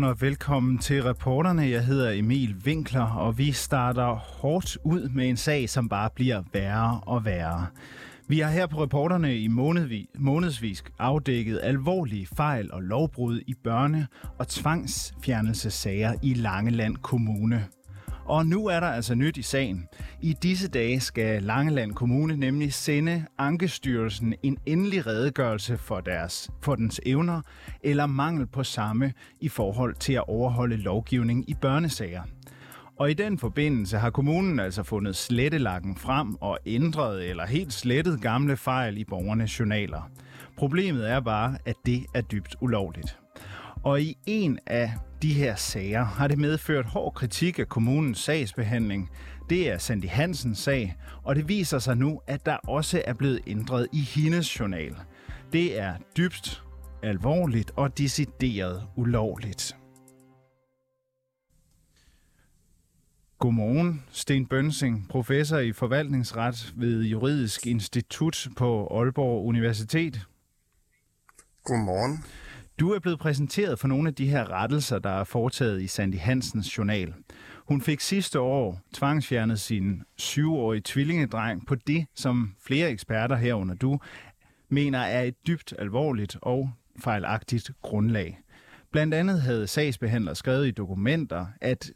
Godmorgen og velkommen til reporterne. Jeg hedder Emil Winkler, og vi starter hårdt ud med en sag, som bare bliver værre og værre. Vi har her på reporterne i månedsvis, månedsvis afdækket alvorlige fejl og lovbrud i børne- og tvangsfjernelsessager i Langeland Kommune. Og nu er der altså nyt i sagen. I disse dage skal Langeland Kommune nemlig sende Ankestyrelsen en endelig redegørelse for, deres, for dens evner eller mangel på samme i forhold til at overholde lovgivning i børnesager. Og i den forbindelse har kommunen altså fundet slettelakken frem og ændret eller helt slettet gamle fejl i borgernes journaler. Problemet er bare, at det er dybt ulovligt. Og i en af de her sager har det medført hård kritik af kommunens sagsbehandling. Det er Sandy Hansens sag, og det viser sig nu, at der også er blevet ændret i hendes journal. Det er dybt alvorligt og decideret ulovligt. Godmorgen, Sten Bønsing, professor i forvaltningsret ved Juridisk Institut på Aalborg Universitet. Godmorgen. Du er blevet præsenteret for nogle af de her rettelser, der er foretaget i Sandy Hansens journal. Hun fik sidste år tvangsfjernet sin syvårige tvillingedreng på det, som flere eksperter herunder du, mener er et dybt alvorligt og fejlagtigt grundlag. Blandt andet havde sagsbehandler skrevet i dokumenter, at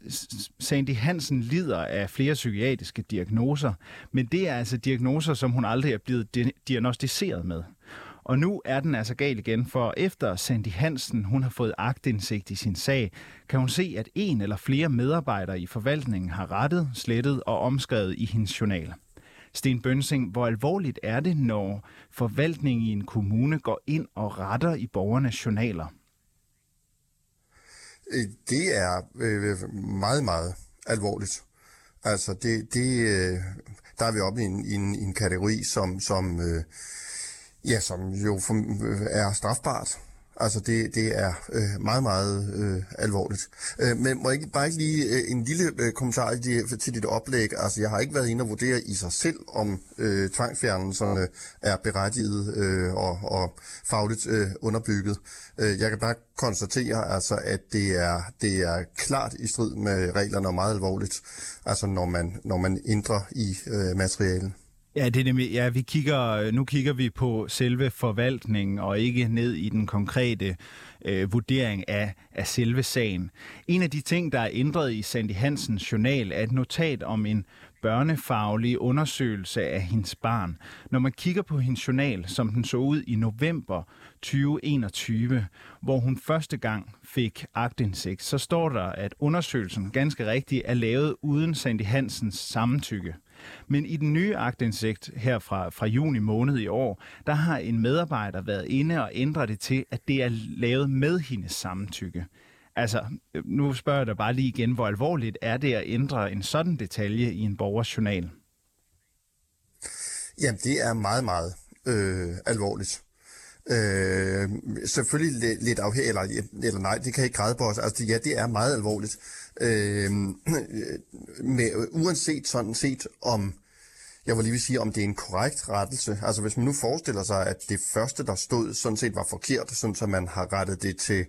Sandy Hansen lider af flere psykiatriske diagnoser, men det er altså diagnoser, som hun aldrig er blevet diagnostiseret med. Og nu er den altså gal igen, for efter Sandy Hansen hun har fået agtindsigt i sin sag, kan hun se, at en eller flere medarbejdere i forvaltningen har rettet, slettet og omskrevet i hendes journal. Sten Bønsing, hvor alvorligt er det, når forvaltningen i en kommune går ind og retter i borgernes journaler? Øh, det er øh, meget, meget alvorligt. Altså, det, det, øh, der er vi oppe i en, i en, i en kategori, som, som øh, Ja, som jo øh, er strafbart. Altså det, det er øh, meget, meget øh, alvorligt. Øh, men må jeg bare ikke lige øh, en lille øh, kommentar til, til dit oplæg. Altså jeg har ikke været inde og vurdere i sig selv, om øh, tvangfjernelserne er berettiget øh, og, og fagligt øh, underbygget. Øh, jeg kan bare konstatere, altså, at det er, det er klart i strid med reglerne og meget alvorligt, altså når man, når man ændrer i øh, materialen. Ja, det er nemlig, ja, vi kigger, øh, nu kigger vi på selve forvaltningen og ikke ned i den konkrete øh, vurdering af, af selve sagen. En af de ting, der er ændret i Sandy Hansens journal, er et notat om en børnefaglig undersøgelse af hendes barn. Når man kigger på hendes journal, som den så ud i november 2021, hvor hun første gang fik agtindsigt, så står der, at undersøgelsen ganske rigtigt er lavet uden Sandy Hansens samtykke. Men i den nye agtindsigt her fra, fra juni måned i år, der har en medarbejder været inde og ændret det til, at det er lavet med hendes samtykke. Altså, nu spørger jeg dig bare lige igen, hvor alvorligt er det at ændre en sådan detalje i en borgers journal? Jamen, det er meget, meget øh, alvorligt. Øh, selvfølgelig lidt, lidt afhængig, eller, eller nej, det kan ikke græde på os. Altså, ja, det er meget alvorligt. Øh, med, uanset sådan set om, jeg vil lige vil sige, om det er en korrekt rettelse. Altså hvis man nu forestiller sig, at det første, der stod, sådan set var forkert, sådan så man har rettet det til,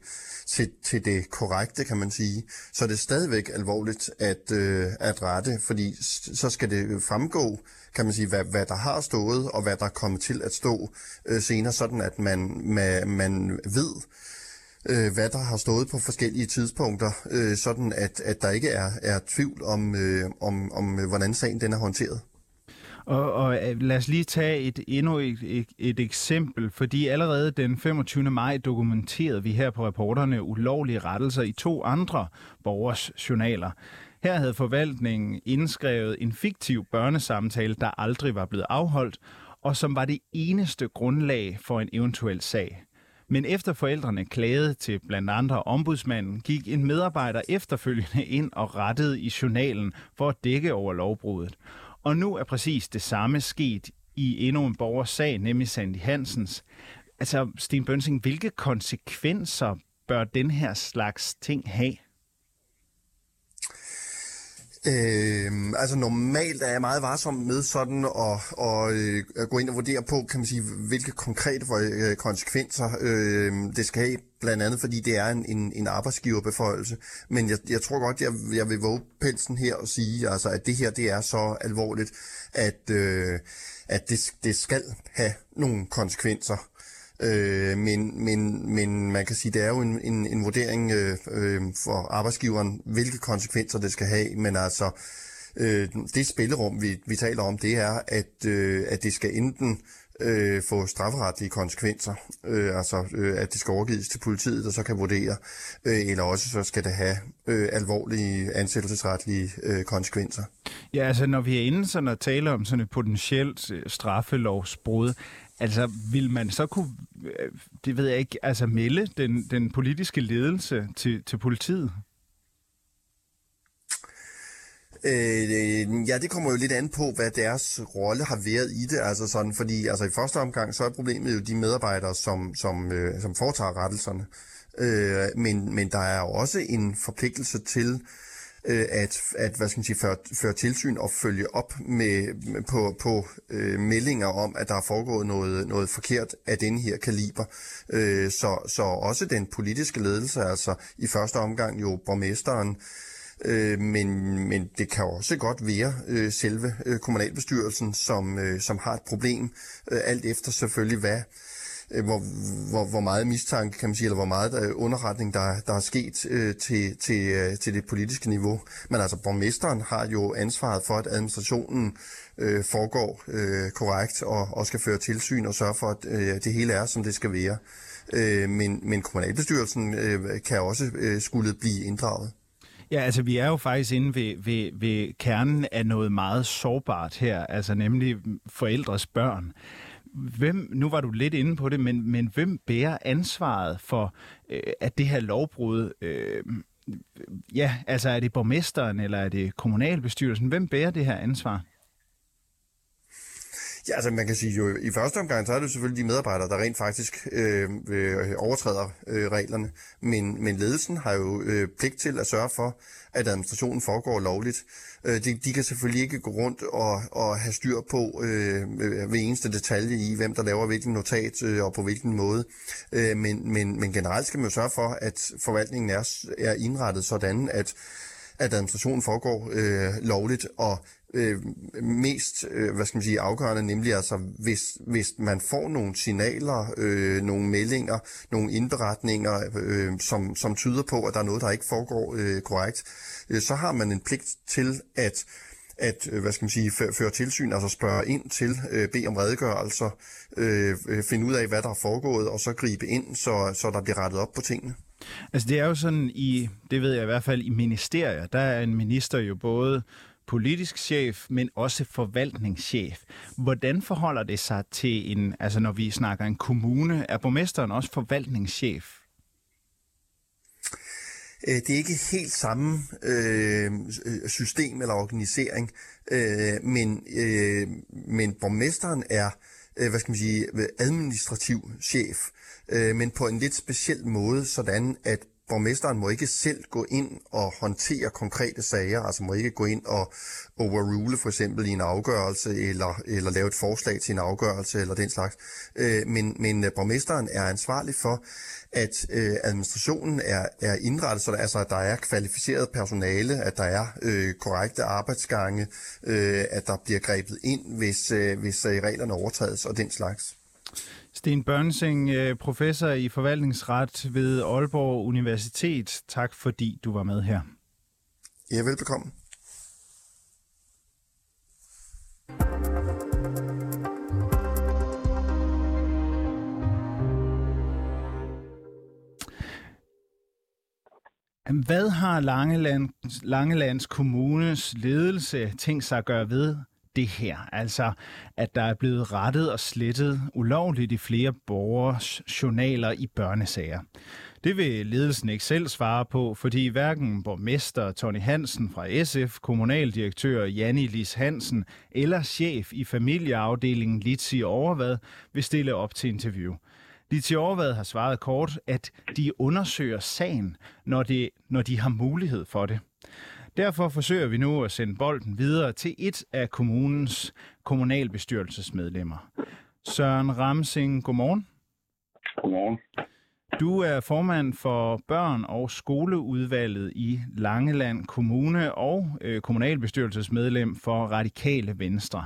til, til det korrekte, kan man sige, så er det stadigvæk alvorligt at, øh, at rette, fordi så skal det fremgå, kan man sige, hvad, hvad der har stået, og hvad der kommer til at stå øh, senere, sådan at man, man, man ved, øh, hvad der har stået på forskellige tidspunkter, øh, sådan at, at der ikke er, er tvivl om, øh, om, om, øh, hvordan sagen den er håndteret. Og, og øh, lad os lige tage et endnu et, et, et eksempel, fordi allerede den 25. maj dokumenterede vi her på reporterne ulovlige rettelser i to andre borgers journaler. Her havde forvaltningen indskrevet en fiktiv børnesamtale, der aldrig var blevet afholdt, og som var det eneste grundlag for en eventuel sag. Men efter forældrene klagede til blandt andre ombudsmanden, gik en medarbejder efterfølgende ind og rettede i journalen for at dække over lovbruddet. Og nu er præcis det samme sket i endnu en borgers sag, nemlig Sandy Hansens. Altså, Sten Bønsing, hvilke konsekvenser bør den her slags ting have? Øh, altså normalt er jeg meget varsom med sådan at, at, øh, at gå ind og vurdere på, kan man sige, hvilke konkrete øh, konsekvenser øh, det skal have, blandt andet fordi det er en, en, en arbejdsgiverbeføjelse. Men jeg, jeg tror godt, jeg, jeg vil våge pelsen her og sige, altså, at det her det er så alvorligt, at, øh, at det, det skal have nogle konsekvenser. Øh, men, men, men man kan sige, det er jo en, en, en vurdering øh, øh, for arbejdsgiveren, hvilke konsekvenser det skal have, men altså øh, det spillerum, vi, vi taler om, det er, at, øh, at det skal enten øh, få strafferetlige konsekvenser, øh, altså øh, at det skal overgives til politiet, der så kan vurdere, øh, eller også så skal det have øh, alvorlige ansættelsesretlige øh, konsekvenser. Ja, altså når vi er inde sådan at tale om sådan et potentielt øh, straffelovsbrud, Altså, vil man så kunne, øh, det ved jeg ikke, altså melde den, den politiske ledelse til, til politiet? Øh, ja, det kommer jo lidt an på, hvad deres rolle har været i det. Altså sådan, fordi altså i første omgang, så er problemet jo de medarbejdere, som, som, øh, som foretager rettelserne. Øh, men, men der er jo også en forpligtelse til øh, at, at hvad skal man sige, føre, føre tilsyn og følge op med, på, på øh, meldinger om, at der er foregået noget, noget forkert af den her kaliber. Øh, så, så også den politiske ledelse, altså i første omgang jo borgmesteren, øh, men, men det kan også godt være øh, selve øh, kommunalbestyrelsen, som, øh, som har et problem, øh, alt efter selvfølgelig hvad Øh, hvor, hvor, hvor meget mistanke, kan man sige, eller hvor meget der, underretning, der, der er sket øh, til, til, øh, til det politiske niveau. Men altså, borgmesteren har jo ansvaret for, at administrationen øh, foregår øh, korrekt og, og skal føre tilsyn og sørge for, at øh, det hele er, som det skal være. Øh, men, men kommunalbestyrelsen øh, kan også øh, skulle blive inddraget. Ja, altså vi er jo faktisk inde ved, ved, ved kernen af noget meget sårbart her, altså nemlig forældres børn hvem, nu var du lidt inde på det, men, men hvem bærer ansvaret for, øh, at det her lovbrud, øh, ja, altså er det borgmesteren, eller er det kommunalbestyrelsen? Hvem bærer det her ansvar? Ja, altså man kan sige jo, i første omgang, så er det selvfølgelig de medarbejdere, der rent faktisk øh, øh, overtræder øh, reglerne. Men, men ledelsen har jo øh, pligt til at sørge for, at administrationen foregår lovligt. Øh, de, de kan selvfølgelig ikke gå rundt og, og have styr på øh, øh ved eneste detalje i, hvem der laver hvilken notat øh, og på hvilken måde. Øh, men, men, men generelt skal man jo sørge for, at forvaltningen er, er indrettet sådan, at at administrationen foregår øh, lovligt, og øh, mest øh, hvad skal man sige, afgørende, nemlig altså, hvis, hvis man får nogle signaler, øh, nogle meldinger, nogle indberetninger, øh, som, som tyder på, at der er noget, der ikke foregår øh, korrekt, øh, så har man en pligt til at at øh, hvad skal man sige, føre tilsyn, altså spørge ind til, øh, bede om redegørelser, øh, øh, finde ud af, hvad der er foregået, og så gribe ind, så, så der bliver rettet op på tingene. Altså det er jo sådan i, det ved jeg i hvert fald i ministerier, der er en minister jo både politisk chef, men også forvaltningschef. Hvordan forholder det sig til en, altså når vi snakker en kommune, er borgmesteren også forvaltningschef? Øh, det er ikke helt samme øh, øh, system eller organisering, øh, men, øh, men borgmesteren er øh, hvad skal man sige, administrativ chef, øh, men på en lidt speciel måde, sådan at borgmesteren må ikke selv gå ind og håndtere konkrete sager, altså må ikke gå ind og overrule for eksempel i en afgørelse, eller, eller lave et forslag til en afgørelse, eller den slags. Øh, men, men øh, borgmesteren er ansvarlig for, at øh, administrationen er, er indrettet, så der, altså, at der er kvalificeret personale, at der er øh, korrekte arbejdsgange, øh, at der bliver grebet ind, hvis, øh, hvis øh, reglerne overtrædes og den slags. Sten Børnsing, øh, professor i forvaltningsret ved Aalborg Universitet. Tak fordi du var med her. Ja, velbekomme. Hvad har Langelands, Langelands Kommunes ledelse tænkt sig at gøre ved det her. Altså, at der er blevet rettet og slettet ulovligt i flere borgers journaler i børnesager. Det vil ledelsen ikke selv svare på, fordi hverken borgmester Tony Hansen fra SF, kommunaldirektør Janni Lis Hansen eller chef i familieafdelingen Litsi Overvad vil stille op til interview. Litsi Overvad har svaret kort, at de undersøger sagen, når, det, når de har mulighed for det. Derfor forsøger vi nu at sende bolden videre til et af kommunens kommunalbestyrelsesmedlemmer. Søren Ramsing, godmorgen. Godmorgen. Du er formand for børn- og skoleudvalget i Langeland Kommune og øh, kommunalbestyrelsesmedlem for Radikale Venstre.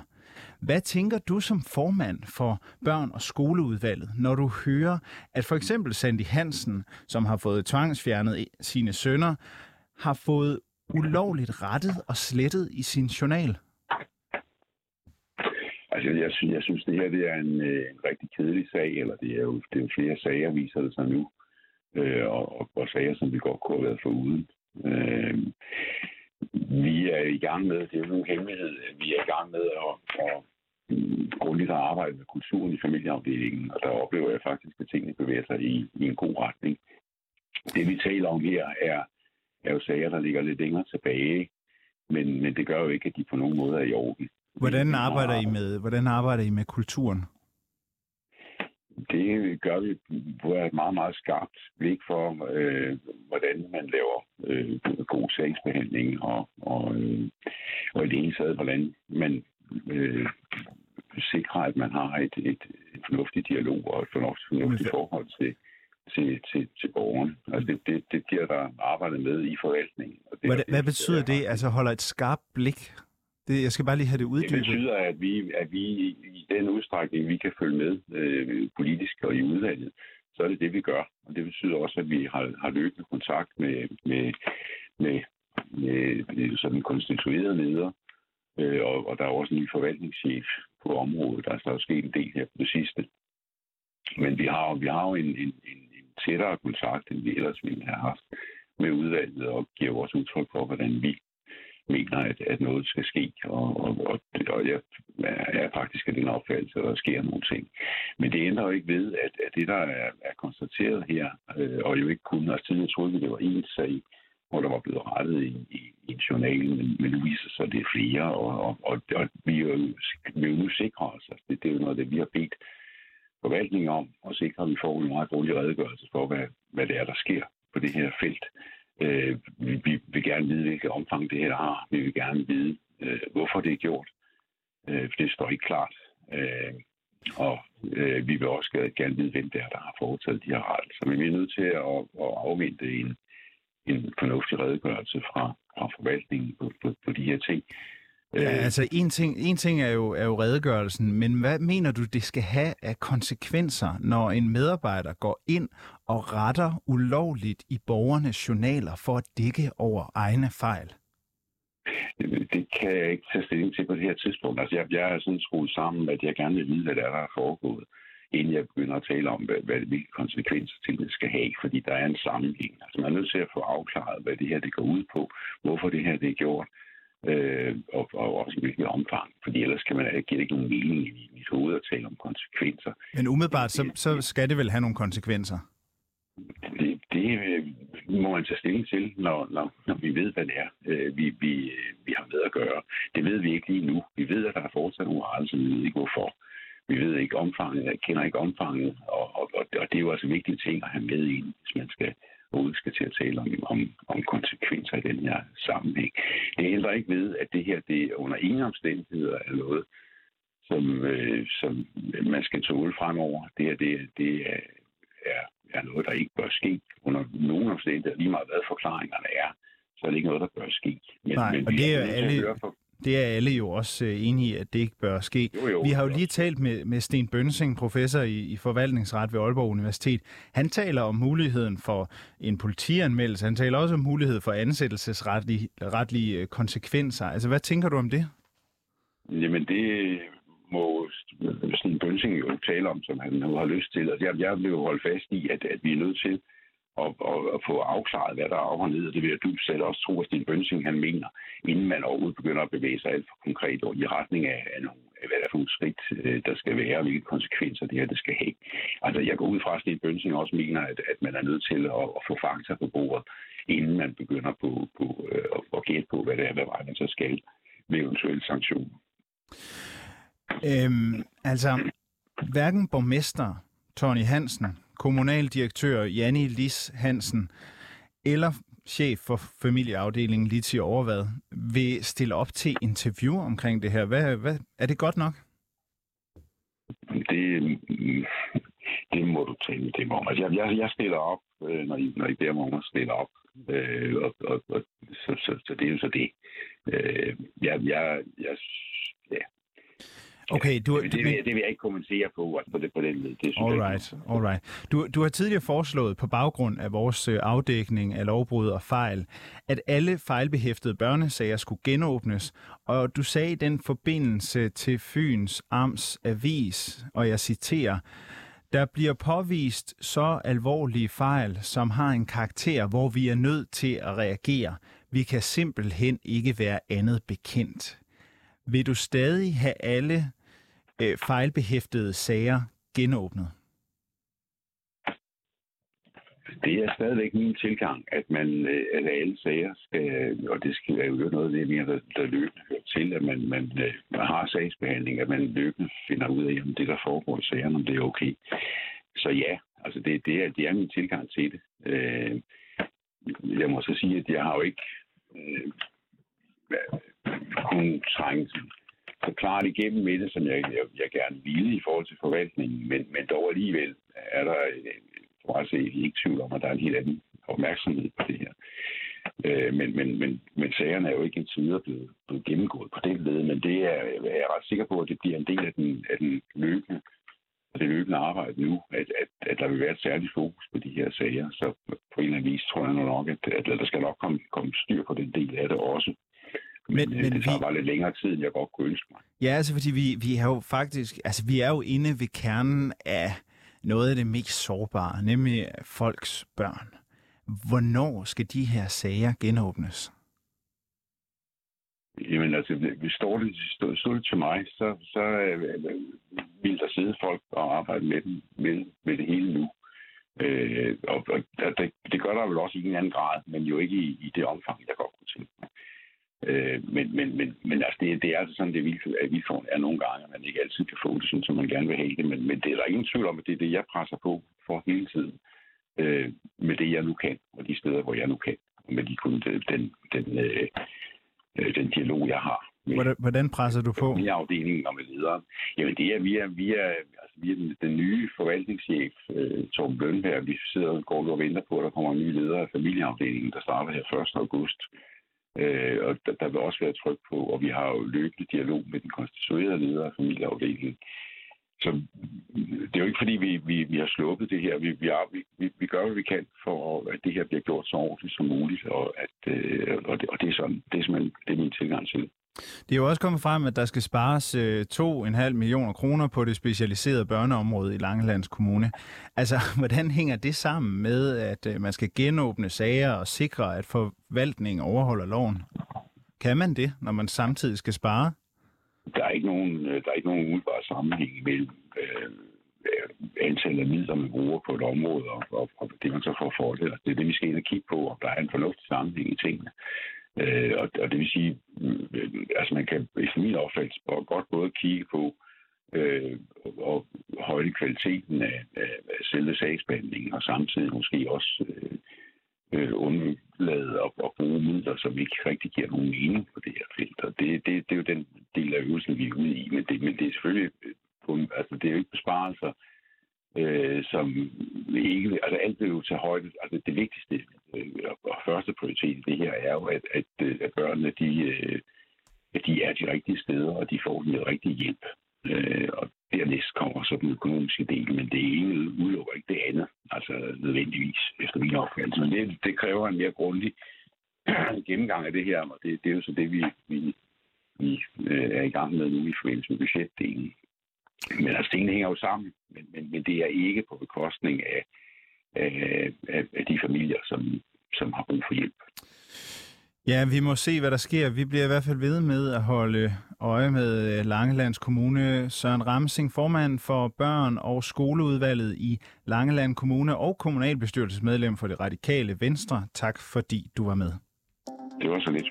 Hvad tænker du som formand for børn- og skoleudvalget, når du hører, at for eksempel Sandy Hansen, som har fået tvangsfjernet sine sønner, har fået ulovligt rettet og slettet i sin journal? Altså, jeg synes, jeg synes det her det er en, øh, en rigtig kedelig sag, eller det er jo, det er jo flere sager, viser det sig nu, øh, og, og, og sager, som vi godt kunne have været foruden. Øh, vi er i gang med, det er jo nogen hemmelighed, vi er i gang med at, at mm, grundigt at arbejde med kulturen i familieafdelingen, og der oplever jeg faktisk, at tingene bevæger sig i, i en god retning. Det vi taler om her er, er jo sager, der ligger lidt længere tilbage, men, men det gør jo ikke, at de på nogen måde er i orden. Hvordan arbejder I med, hvordan arbejder I med kulturen? Det gør vi på et meget, meget skarpt blik for, øh, hvordan man laver øh, god sagsbehandling, og, og, øh, og i det hele taget, hvordan man øh, sikrer, at man har et, et, et fornuftigt dialog og et fornuftigt, fornuftigt forhold til, til, til, til borgeren. Altså det, det, det bliver der arbejdet med i forvaltningen. Og det, hvad, det, hvad betyder det, altså holder et skarpt blik? Det, jeg skal bare lige have det uddybet. Det betyder, at vi, at vi i den udstrækning, vi kan følge med øh, politisk og i udvalget, så er det det, vi gør. Og det betyder også, at vi har, har løbende kontakt med, med, med, med, med sådan konstituerede leder, øh, og, og der er også en ny forvaltningschef på området. Der er så sket en del her på det sidste. Men vi har, vi har jo en, en, en tættere kontakt, end vi ellers ville have haft med udvalget, og giver også udtryk for, hvordan vi mener, at, at noget skal ske, og, og, og, og jeg er faktisk af den opfattelse, at der sker nogle ting. Men det ændrer jo ikke ved, at, at det, der er, er konstateret her, øh, og jo ikke kun, altså tidligere troede vi, det var én sag, hvor der var blevet rettet i, i, i en journal, men, men nu viser sig, at det er flere, og, og, og, og vi, er jo, vi er jo nu sikre os, altså det, det er jo noget, det vi har bedt forvaltningen om, at sikre, at vi får en meget grundig redegørelse for, hvad, hvad det er, der sker på det her felt. Øh, vi, vi vil gerne vide, hvilket omfang det her har. Vi vil gerne vide, øh, hvorfor det er gjort. Øh, for det står ikke klart. Øh, og øh, vi vil også gerne vide, hvem det er, der har foretaget de her rettelser. Men vi er nødt til at, at afvente en, en fornuftig redegørelse fra, fra forvaltningen på, på, på de her ting. Ja, altså en ting, en ting er, jo, er jo redegørelsen, men hvad mener du, det skal have af konsekvenser, når en medarbejder går ind og retter ulovligt i borgernes journaler for at dække over egne fejl? Det kan jeg ikke tage stilling til på det her tidspunkt. Altså, jeg, jeg er sådan skruet sammen, at jeg gerne vil vide, hvad der er, der er foregået, inden jeg begynder at tale om, hvad, hvad, hvilke konsekvenser til det skal have, fordi der er en sammenhæng. Altså, man er nødt til at få afklaret, hvad det her det går ud på, hvorfor det her det er gjort, øh, og, og også i hvilket omfang. Fordi ellers kan man, giver det ikke nogen mening i mit hoved at tale om konsekvenser. Men umiddelbart, så, så skal det vel have nogle konsekvenser? Det, det øh, må man tage stilling til, når, når, når vi ved, hvad det er, øh, vi, vi, vi har med at gøre. Det ved vi ikke lige nu. Vi ved, at der er fortsat nogle rettelser, vi ved ikke hvorfor. Vi ved ikke omfanget, kender ikke omfanget, og, og, og, og det er jo altså vigtige ting at have med i, hvis man skal overhovedet skal til at tale om, om, om konsekvenser i den her sammenhæng. Det ændrer ikke ved, at det her det under ingen omstændigheder er noget, som, øh, som man skal tåle fremover. Det her det, det er, er, er noget, der ikke bør ske under nogen omstændigheder. Lige meget hvad forklaringerne er, så er det ikke noget, der bør ske. Men, Nej, men og det er alle... For, det er alle jo også øh, enige i, at det ikke bør ske. Jo, jo, Vi har jo lige talt med, med Sten Bønsing, professor i, i forvaltningsret ved Aalborg Universitet. Han taler om muligheden for en politianmeldelse. Han taler også om mulighed for ansættelsesretlige retlige øh, konsekvenser. Altså, hvad tænker du om det? Jamen, det må Sten Bønsing jo tale om, som han har lyst til. Altså, jeg, jeg vil jo holde fast i, at, at vi er nødt til og, og, og få afklaret, hvad der er op og ned. Og det vil jeg dybt selv også tro, at Sten Bønsing han mener, inden man overhovedet begynder at bevæge sig alt for konkret og i retning af, af nogle, hvad der er for nogle skridt, øh, der skal være, og hvilke konsekvenser det her det skal have. Altså, jeg går ud fra, at Sten Bønsing også mener, at, at man er nødt til at, at få fakta på bordet, inden man begynder på, på øh, at, at gætte på, hvad det er, hvad vej man så skal med eventuelle sanktioner. Øhm, altså, hverken borgmester Tony Hansen kommunaldirektør Janni Lis Hansen eller chef for familieafdelingen Litsi Overvad, vil stille op til interview omkring det her. Hvad, hvad, er det godt nok? Det, det må du tænke, det må om. Altså, jeg, jeg, jeg stiller op, øh, når I, når I beder mig om at stille op. Øh, og, og, og, så, så, så det er jo så det. Øh, jeg, jeg, jeg, ja, Okay, du, det, det, vil, det vil jeg ikke kommentere på, altså på, det, på den led. Det all right, all right. Du, du har tidligere foreslået på baggrund af vores øh, afdækning af lovbrud og fejl, at alle fejlbehæftede børnesager skulle genåbnes, og du sagde i den forbindelse til Fyns Amts Avis, og jeg citerer, der bliver påvist så alvorlige fejl, som har en karakter, hvor vi er nødt til at reagere. Vi kan simpelthen ikke være andet bekendt. Vil du stadig have alle øh, fejlbehæftede sager genåbnet? Det er stadigvæk min tilgang, at man øh, at alle sager skal, og det skal være jo noget af det mere, der, der løbende hører til, at man, man, øh, man har sagsbehandling, at man løbende finder ud af, om det, der foregår i sagerne, om det er okay. Så ja, altså det, det, er, det er min tilgang til det. Øh, jeg må så sige, at jeg har jo ikke øh, kunnet så klart igennem med det, som jeg, jeg, jeg gerne ville i forhold til forvaltningen, men, men dog alligevel er der, for at se, ikke tvivl om, at der er en helt anden opmærksomhed på det her. Øh, men, men, men, men sagerne er jo ikke indtil videre blevet, blevet gennemgået på den led, men det er, jeg er ret sikker på, at det bliver en del af den, af den løbende det løbende arbejde nu, at, at, at der vil være et særligt fokus på de her sager. Så på en eller anden vis tror jeg nok, at, at der skal nok komme, komme styr på den del af det også. Men, men, men det tager vi... bare lidt længere tid, end jeg godt kunne ønske mig. Ja, altså fordi vi, vi er jo faktisk, altså vi er jo inde ved kernen af noget af det mest sårbare, nemlig folks børn. Hvornår skal de her sager genåbnes? Jamen altså, hvis står det, stod, stod det til mig, så, så øh, vil der sidde folk og arbejde med, dem, med, med det hele nu. Øh, og og det, det gør der vel også i en anden grad, men jo ikke i, i det omfang, jeg godt kunne tænke mig. Øh, men, men, men, men altså, det, det er altså sådan, det vilkår er nogle gange, at man ikke altid kan få det sådan, som man gerne vil have det. Men, men det er der ingen tvivl om, at det er det, jeg presser på for hele tiden. Øh, med det, jeg nu kan, og de steder, hvor jeg nu kan. Og med de, den, den, den, øh, den dialog, jeg har. Hvordan, hvordan presser du på? I afdelingen og med ledere. Jamen det er via, via, altså via den, den nye forvaltningschef, øh, Torben Bønberg. Vi sidder og går og venter på, at der kommer en ny leder af familieafdelingen, der starter her 1. august. Øh, og der, der vil også være tryk på, og vi har jo løbende dialog med den konstituerede leder af familieafdelingen. Så det er jo ikke fordi, vi, vi, vi har sluppet det her. Vi, vi, er, vi, vi gør, hvad vi kan for, at det her bliver gjort så ordentligt som muligt, og, at, øh, og, det, og det er sådan, det er simpelthen det er min tilgang til det. Det er jo også kommet frem, at der skal spares øh, 2,5 millioner kroner på det specialiserede børneområde i Langelands Kommune. Altså, hvordan hænger det sammen med, at øh, man skal genåbne sager og sikre, at forvaltningen overholder loven? Kan man det, når man samtidig skal spare? Der er ikke nogen, øh, der er ikke nogen umiddelbar sammenhæng mellem øh, antallet af midler, man bruger på et område, og, og, og det man så får fordel. Det er det, vi skal ind og kigge på, om der er en fornuftig sammenhæng i tingene. Øh, og, og det vil sige, øh, altså man kan i min opfattelse godt både kigge på øh, og højde kvaliteten af, af, af selve sagsbehandlingen, og samtidig måske også øh, øh, undlade at, at bruge midler, som ikke rigtig giver nogen mening på det her felt. Og det, det, det er jo den del af øvelsen, vi er ude i. Men det, men det er selvfølgelig øh, kun, altså det er jo ikke besparelser, øh, som ikke... Altså alt vil jo til højde... Altså det vigtigste Øh, og første prioritet i det her er jo, at, at, øh, at børnene, de, øh, at de er de rigtige steder, og de får den rigtige hjælp. Og dernæst kommer så den økonomiske del, men det ene udelukker ikke det andet, altså nødvendigvis, efter min opfattelse. Men det, det kræver en mere grundig gennemgang af det her, og det, det er jo så det, vi, vi, vi er i gang med nu i forbindelse med budgetdelen. Men altså, tingene hænger jo sammen, men, men, men det er ikke på bekostning af, af, af, af de familier, som, som har brug for hjælp. Ja, vi må se, hvad der sker. Vi bliver i hvert fald ved med at holde øje med øh, Langelands Kommune. Søren Ramsing, formand for børn- og skoleudvalget i Langeland Kommune og kommunalbestyrelsesmedlem for det radikale Venstre. Tak fordi du var med. Det var så lidt.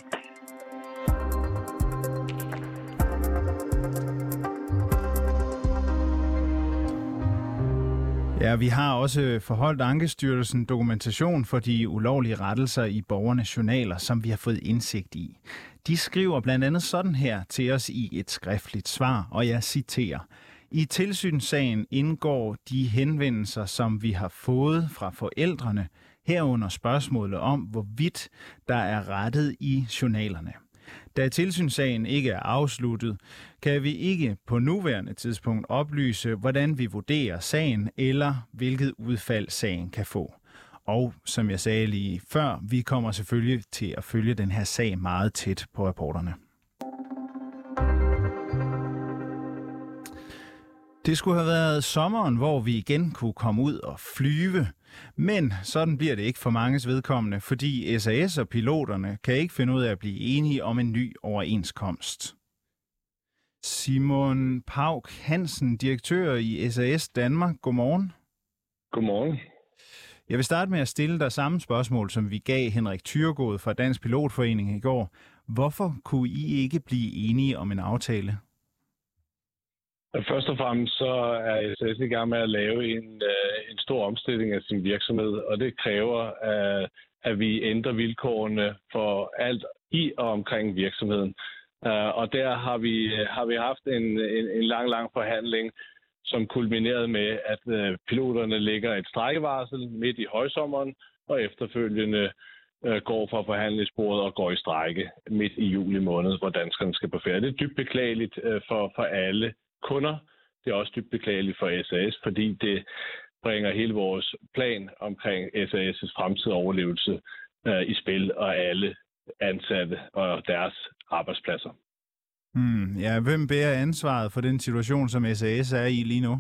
Ja, vi har også forholdt Ankestyrelsen dokumentation for de ulovlige rettelser i borgernes journaler, som vi har fået indsigt i. De skriver blandt andet sådan her til os i et skriftligt svar, og jeg citerer. I tilsynssagen indgår de henvendelser, som vi har fået fra forældrene, herunder spørgsmålet om, hvorvidt der er rettet i journalerne. Da tilsynssagen ikke er afsluttet, kan vi ikke på nuværende tidspunkt oplyse, hvordan vi vurderer sagen eller hvilket udfald sagen kan få. Og som jeg sagde lige før, vi kommer selvfølgelig til at følge den her sag meget tæt på reporterne. Det skulle have været sommeren, hvor vi igen kunne komme ud og flyve. Men sådan bliver det ikke for manges vedkommende, fordi SAS og piloterne kan ikke finde ud af at blive enige om en ny overenskomst. Simon Pauk Hansen, direktør i SAS Danmark. Godmorgen. Godmorgen. Jeg vil starte med at stille dig samme spørgsmål, som vi gav Henrik Tyrgod fra Dansk Pilotforening i går. Hvorfor kunne I ikke blive enige om en aftale? Først og fremmest så er SAS i gang med at lave en, øh, en stor omstilling af sin virksomhed, og det kræver, at, at vi ændrer vilkårene for alt i og omkring virksomheden. Øh, og der har vi, har vi haft en, en, en lang, lang forhandling, som kulminerede med, at piloterne lægger et strækkevarsel midt i højsommeren, og efterfølgende går fra forhandlingsbordet og går i strække midt i juli måned, hvor danskerne skal på ferie. Det er dybt beklageligt for, for alle kunder. Det er også dybt beklageligt for SAS, fordi det bringer hele vores plan omkring SAS' fremtidige overlevelse øh, i spil, og alle ansatte og deres arbejdspladser. Hmm, ja, hvem bærer ansvaret for den situation, som SAS er i lige nu?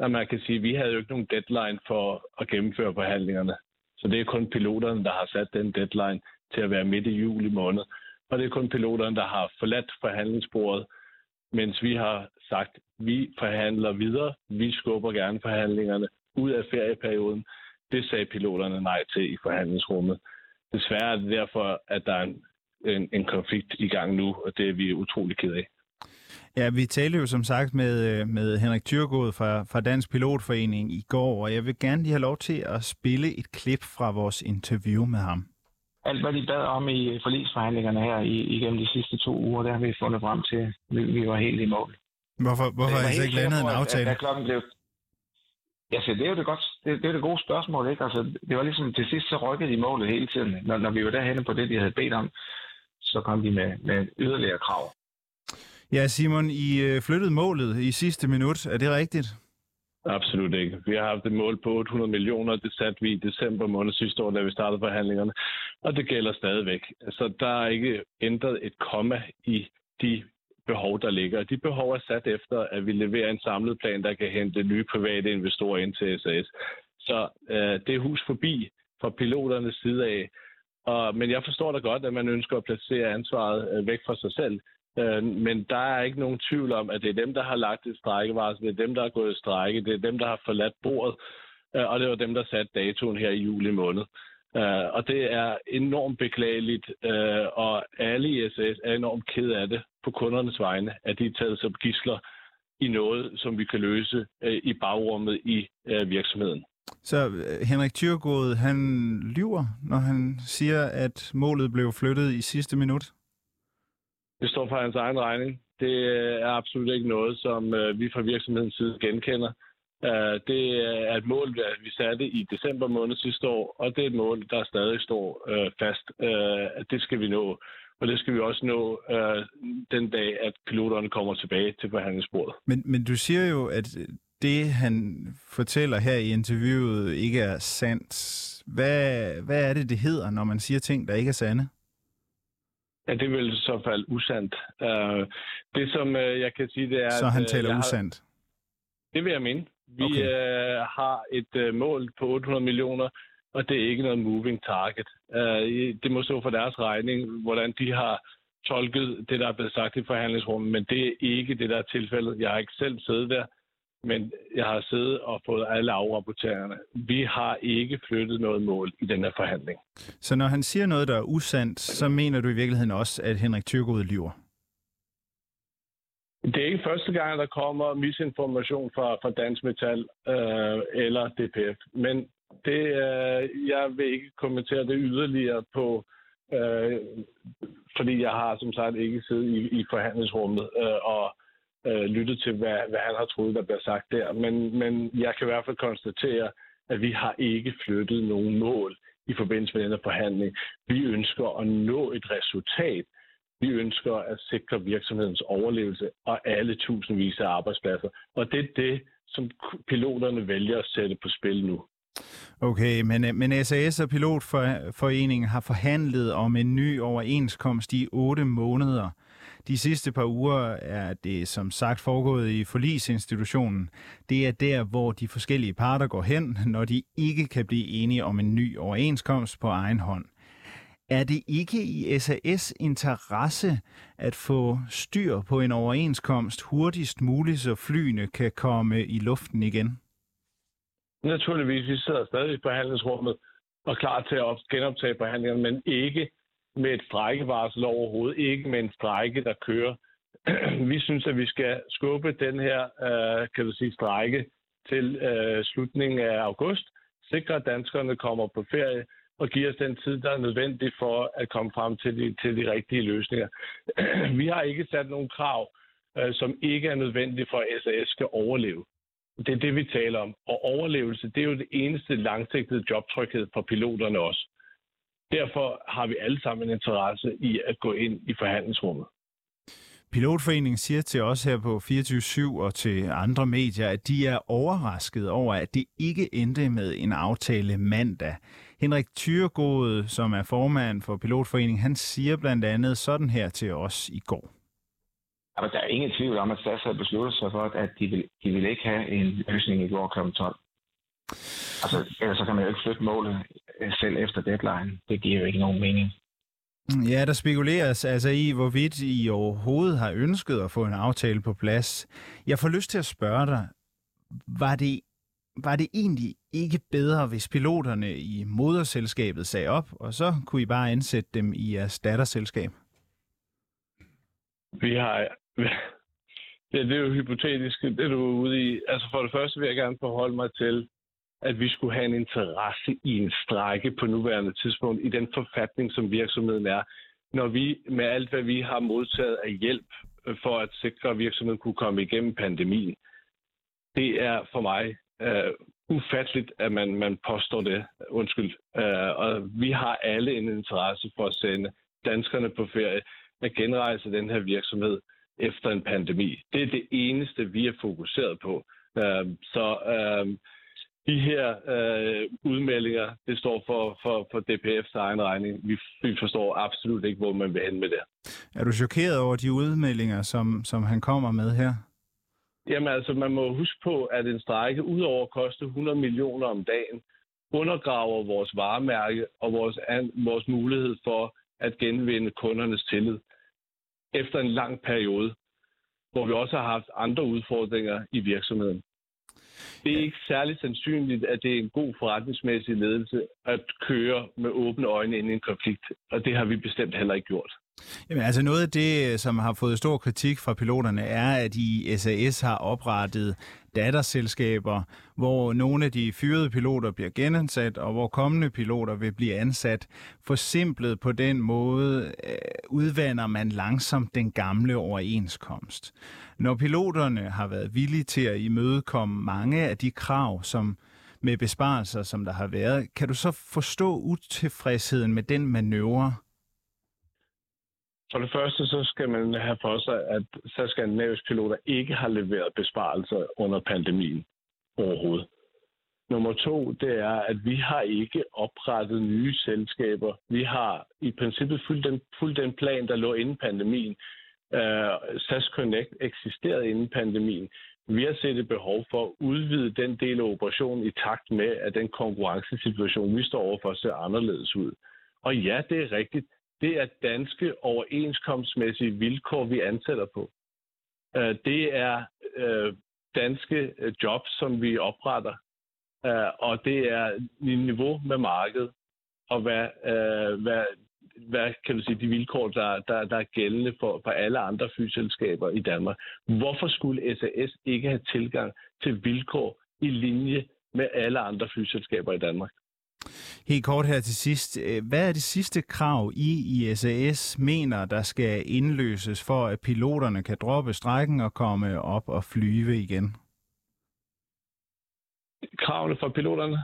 Ja, man kan sige, at vi havde jo ikke nogen deadline for at gennemføre forhandlingerne. Så det er kun piloterne, der har sat den deadline til at være midt i juli måned. Og det er kun piloterne, der har forladt forhandlingsbordet mens vi har sagt, at vi forhandler videre, vi skubber gerne forhandlingerne ud af ferieperioden. Det sagde piloterne nej til i forhandlingsrummet. Desværre er det derfor, at der er en, en, en konflikt i gang nu, og det er vi utrolig ked af. Ja, vi talte jo som sagt med, øh, med Henrik Tyrgod fra, fra Dansk Pilotforening i går, og jeg vil gerne lige have lov til at spille et klip fra vores interview med ham alt, hvad de bad om i forlisforhandlingerne her i, igennem de sidste to uger, der har vi fundet frem til, vi, vi var helt i mål. Hvorfor, hvorfor har I så ikke landet en aftale? At, at klokken blev... Ja, så det er jo det, godt, det, det er det gode spørgsmål, ikke? Altså, det var ligesom, til sidst så rykkede de målet hele tiden. Når, når vi var derhenne på det, de havde bedt om, så kom de med, med yderligere krav. Ja, Simon, I øh, flyttede målet i sidste minut. Er det rigtigt? Absolut ikke. Vi har haft et mål på 800 millioner, det satte vi i december måned sidste år, da vi startede forhandlingerne, og det gælder stadigvæk. Så der er ikke ændret et komma i de behov, der ligger. De behov er sat efter, at vi leverer en samlet plan, der kan hente nye private investorer ind til SAS. Så øh, det er hus forbi fra piloternes side af. Og, men jeg forstår da godt, at man ønsker at placere ansvaret øh, væk fra sig selv. Øh, men der er ikke nogen tvivl om, at det er dem, der har lagt et strækkevarsel, det er dem, der har gået i strække, det er dem, der har forladt bordet, øh, og det var dem, der satte datoen her i juli måned. Øh, og det er enormt beklageligt, øh, og alle i SAS er enormt ked af det på kundernes vegne, at de er taget som gisler i noget, som vi kan løse øh, i bagrummet i øh, virksomheden. Så øh, Henrik Thyrgod, han lyver, når han siger, at målet blev flyttet i sidste minut? Det står for hans egen regning. Det er absolut ikke noget, som øh, vi fra virksomhedens side genkender. Øh, det er et mål, vi satte i december måned sidste år, og det er et mål, der stadig står øh, fast. Det skal vi nå, og det skal vi også nå den dag, at piloterne kommer tilbage til forhandlingsbordet. Men, men du siger jo, at det, han fortæller her i interviewet, ikke er sandt. Hvad, hvad er det, det hedder, når man siger ting, der ikke er sande? Ja, det vil i så fald usandt. Det, som jeg kan sige, det er... Så han taler usandt? Har, det vil jeg mene. Vi okay. uh, har et uh, mål på 800 millioner, og det er ikke noget moving target. Uh, det må stå for deres regning, hvordan de har tolket det, der er blevet sagt i forhandlingsrummet, men det er ikke det, der er tilfældet. Jeg har ikke selv siddet der men jeg har siddet og fået alle afrapporteringerne. Vi har ikke flyttet noget mål i den her forhandling. Så når han siger noget, der er usandt, så mener du i virkeligheden også, at Henrik Tyrgod lyver? Det er ikke første gang, der kommer misinformation fra, fra Dansk Metal øh, eller DPF, men det, øh, jeg vil ikke kommentere det yderligere på, øh, fordi jeg har som sagt ikke siddet i, i forhandlingsrummet øh, og øh, lyttet til, hvad, hvad han har troet, der bliver sagt der. Men, men jeg kan i hvert fald konstatere, at vi har ikke flyttet nogen mål i forbindelse med denne forhandling. Vi ønsker at nå et resultat. Vi ønsker at sikre virksomhedens overlevelse og alle tusindvis af arbejdspladser. Og det er det, som piloterne vælger at sætte på spil nu. Okay, men, øh, men SAS og Pilotforeningen har forhandlet om en ny overenskomst i otte måneder. De sidste par uger er det som sagt foregået i forlisinstitutionen. Det er der, hvor de forskellige parter går hen, når de ikke kan blive enige om en ny overenskomst på egen hånd. Er det ikke i SAS interesse at få styr på en overenskomst hurtigst muligt, så flyene kan komme i luften igen? Naturligvis, vi sidder stadig i forhandlingsrummet og klar til at genoptage forhandlingerne, men ikke med et strækkevarsel overhovedet, ikke med en strække, der kører. vi synes, at vi skal skubbe den her, øh, kan du sige, strække til øh, slutningen af august, sikre, at danskerne kommer på ferie, og give os den tid, der er nødvendig for at komme frem til de, til de rigtige løsninger. vi har ikke sat nogen krav, øh, som ikke er nødvendige for, at SAS skal overleve. Det er det, vi taler om. Og overlevelse, det er jo det eneste langsigtede jobtryghed for piloterne også. Derfor har vi alle sammen en interesse i at gå ind i forhandlingsrummet. Pilotforeningen siger til os her på 24 og til andre medier, at de er overrasket over, at det ikke endte med en aftale mandag. Henrik Thyregod, som er formand for Pilotforeningen, han siger blandt andet sådan her til os i går. Jamen, der er ingen tvivl om, at SAS har besluttet sig for, at de vil, de vil ikke have en løsning i går kl. 12. Altså, ellers så kan man jo ikke flytte målet øh, selv efter deadline. Det giver jo ikke nogen mening. Ja, der spekuleres altså i, hvorvidt I overhovedet har ønsket at få en aftale på plads. Jeg får lyst til at spørge dig, var det, var det egentlig ikke bedre, hvis piloterne i moderselskabet sagde op, og så kunne I bare ansætte dem i jeres datterselskab? Vi har... Ja, det er jo hypotetisk, det du er ude i. Altså for det første vil jeg gerne forholde mig til, at vi skulle have en interesse i en strække på nuværende tidspunkt i den forfatning, som virksomheden er, når vi med alt, hvad vi har modtaget af hjælp øh, for at sikre, at virksomheden kunne komme igennem pandemien. Det er for mig uh, ufatteligt, at man, man påstår det. Undskyld. Uh, og vi har alle en interesse for at sende danskerne på ferie, at genrejse den her virksomhed efter en pandemi. Det er det eneste, vi er fokuseret på. Uh, så uh, de her øh, udmeldinger, det står for, for, for DPF's egen regning. Vi, vi forstår absolut ikke, hvor man vil hen med det. Er du chokeret over de udmeldinger, som, som han kommer med her? Jamen altså, man må huske på, at en strække, udover at koste 100 millioner om dagen, undergraver vores varemærke og vores, an, vores mulighed for at genvinde kundernes tillid efter en lang periode, hvor vi også har haft andre udfordringer i virksomheden. Det er ikke særlig sandsynligt, at det er en god forretningsmæssig ledelse at køre med åbne øjne ind i en konflikt, og det har vi bestemt heller ikke gjort. Jamen altså noget af det, øh, som har fået stor kritik fra piloterne, er, at i SAS har oprettet datterselskaber, hvor nogle af de fyrede piloter bliver genansat, og hvor kommende piloter vil blive ansat. Forsimplet på den måde øh, udvander man langsomt den gamle overenskomst. Når piloterne har været villige til at imødekomme mange af de krav, som med besparelser, som der har været, kan du så forstå utilfredsheden med den manøvre? For det første, så skal man have for sig, at SAS Skandinavisk piloter ikke har leveret besparelser under pandemien overhovedet. Nummer to, det er, at vi har ikke oprettet nye selskaber. Vi har i princippet fuldt den, fuldt den plan, der lå inden pandemien. Uh, SAS Connect eksisterede inden pandemien. Vi har set et behov for at udvide den del af operationen i takt med, at den konkurrencesituation, vi står overfor, ser anderledes ud. Og ja, det er rigtigt det er danske overenskomstmæssige vilkår, vi ansætter på. Øh, det er øh, danske øh, jobs, som vi opretter, øh, og det er i niveau med markedet. Og hvad, øh, hvad hvad kan du sige, de vilkår, der, der, der er gældende for, for alle andre flyselskaber i Danmark. Hvorfor skulle SAS ikke have tilgang til vilkår i linje med alle andre flyselskaber i Danmark? Helt kort her til sidst. Øh, hvad er det sidste krav, I i SAS mener, der skal indløses for, at piloterne kan droppe strækken og komme op og flyve igen? Kravene for piloterne?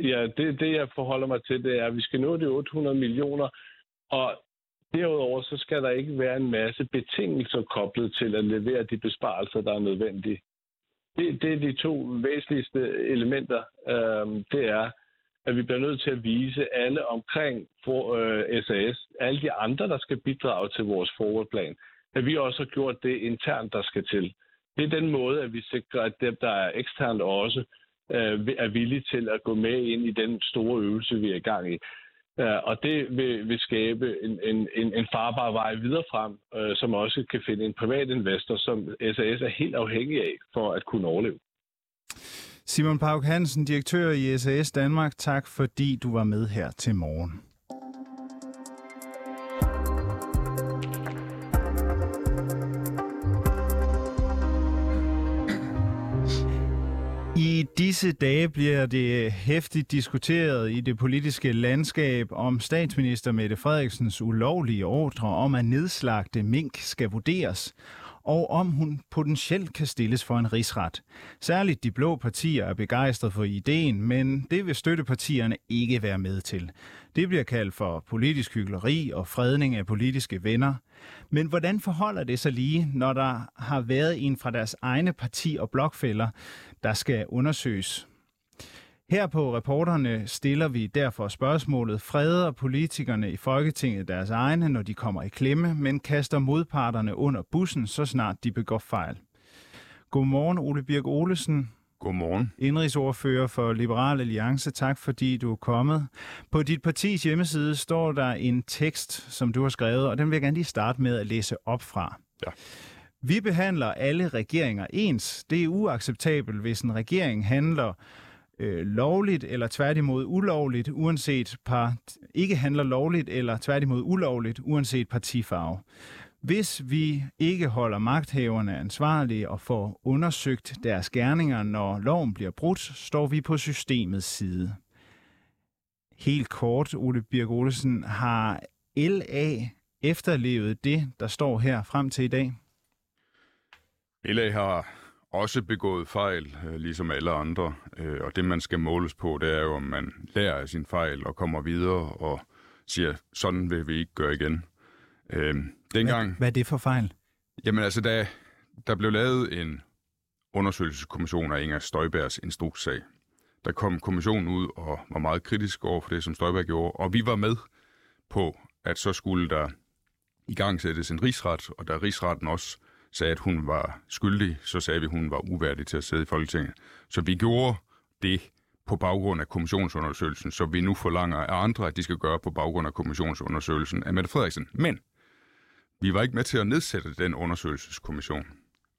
Ja, det, det jeg forholder mig til, det er, at vi skal nå de 800 millioner, og derudover så skal der ikke være en masse betingelser koblet til at levere de besparelser, der er nødvendige. Det, det er de to væsentligste elementer. Øhm, det er, at vi bliver nødt til at vise alle omkring for, øh, SAS, alle de andre, der skal bidrage til vores forwardplan, at vi også har gjort det internt, der skal til. Det er den måde, at vi sikrer, at dem, der er eksternt også, øh, er villige til at gå med ind i den store øvelse, vi er i gang i. Øh, og det vil, vil skabe en, en, en, en farbar vej videre frem, øh, som også kan finde en privat investor, som SAS er helt afhængig af for at kunne overleve. Simon Pauk Hansen, direktør i SAS Danmark, tak fordi du var med her til morgen. I disse dage bliver det hæftigt diskuteret i det politiske landskab, om statsminister Mette Frederiksens ulovlige ordre om at nedslagte mink skal vurderes, og om hun potentielt kan stilles for en rigsret. Særligt de blå partier er begejstret for ideen, men det vil støttepartierne ikke være med til. Det bliver kaldt for politisk hyggeleri og fredning af politiske venner. Men hvordan forholder det sig lige, når der har været en fra deres egne parti og blokfælder, der skal undersøges? Her på reporterne stiller vi derfor spørgsmålet, freder politikerne i Folketinget deres egne, når de kommer i klemme, men kaster modparterne under bussen, så snart de begår fejl. Godmorgen, Ole Birk Olesen. Godmorgen. Indrigsordfører for Liberal Alliance. Tak fordi du er kommet. På dit partis hjemmeside står der en tekst, som du har skrevet, og den vil jeg gerne lige starte med at læse op fra. Ja. Vi behandler alle regeringer ens. Det er uacceptabelt, hvis en regering handler øh, lovligt eller tværtimod ulovligt, uanset par, ikke handler lovligt eller tværtimod ulovligt, uanset partifarve. Hvis vi ikke holder magthaverne ansvarlige og får undersøgt deres gerninger, når loven bliver brudt, står vi på systemets side. Helt kort, Ole Birk Olesen, har LA efterlevet det, der står her frem til i dag? LA har også begået fejl, øh, ligesom alle andre. Øh, og det, man skal måles på, det er jo, om man lærer af sin fejl og kommer videre og siger, sådan vil vi ikke gøre igen. Øh, dengang, hvad, hvad er det for fejl? Jamen altså, da der blev lavet en undersøgelseskommission af Inger Støjbergs instrukssag, der kom kommissionen ud og var meget kritisk over for det, som Støjberg gjorde, og vi var med på, at så skulle der i gang sættes en rigsret, og da rigsretten også sagde, at hun var skyldig, så sagde vi, at hun var uværdig til at sidde i Folketinget. Så vi gjorde det på baggrund af kommissionsundersøgelsen, så vi nu forlanger af andre, at de skal gøre på baggrund af kommissionsundersøgelsen af Mette Frederiksen. Men vi var ikke med til at nedsætte den undersøgelseskommission.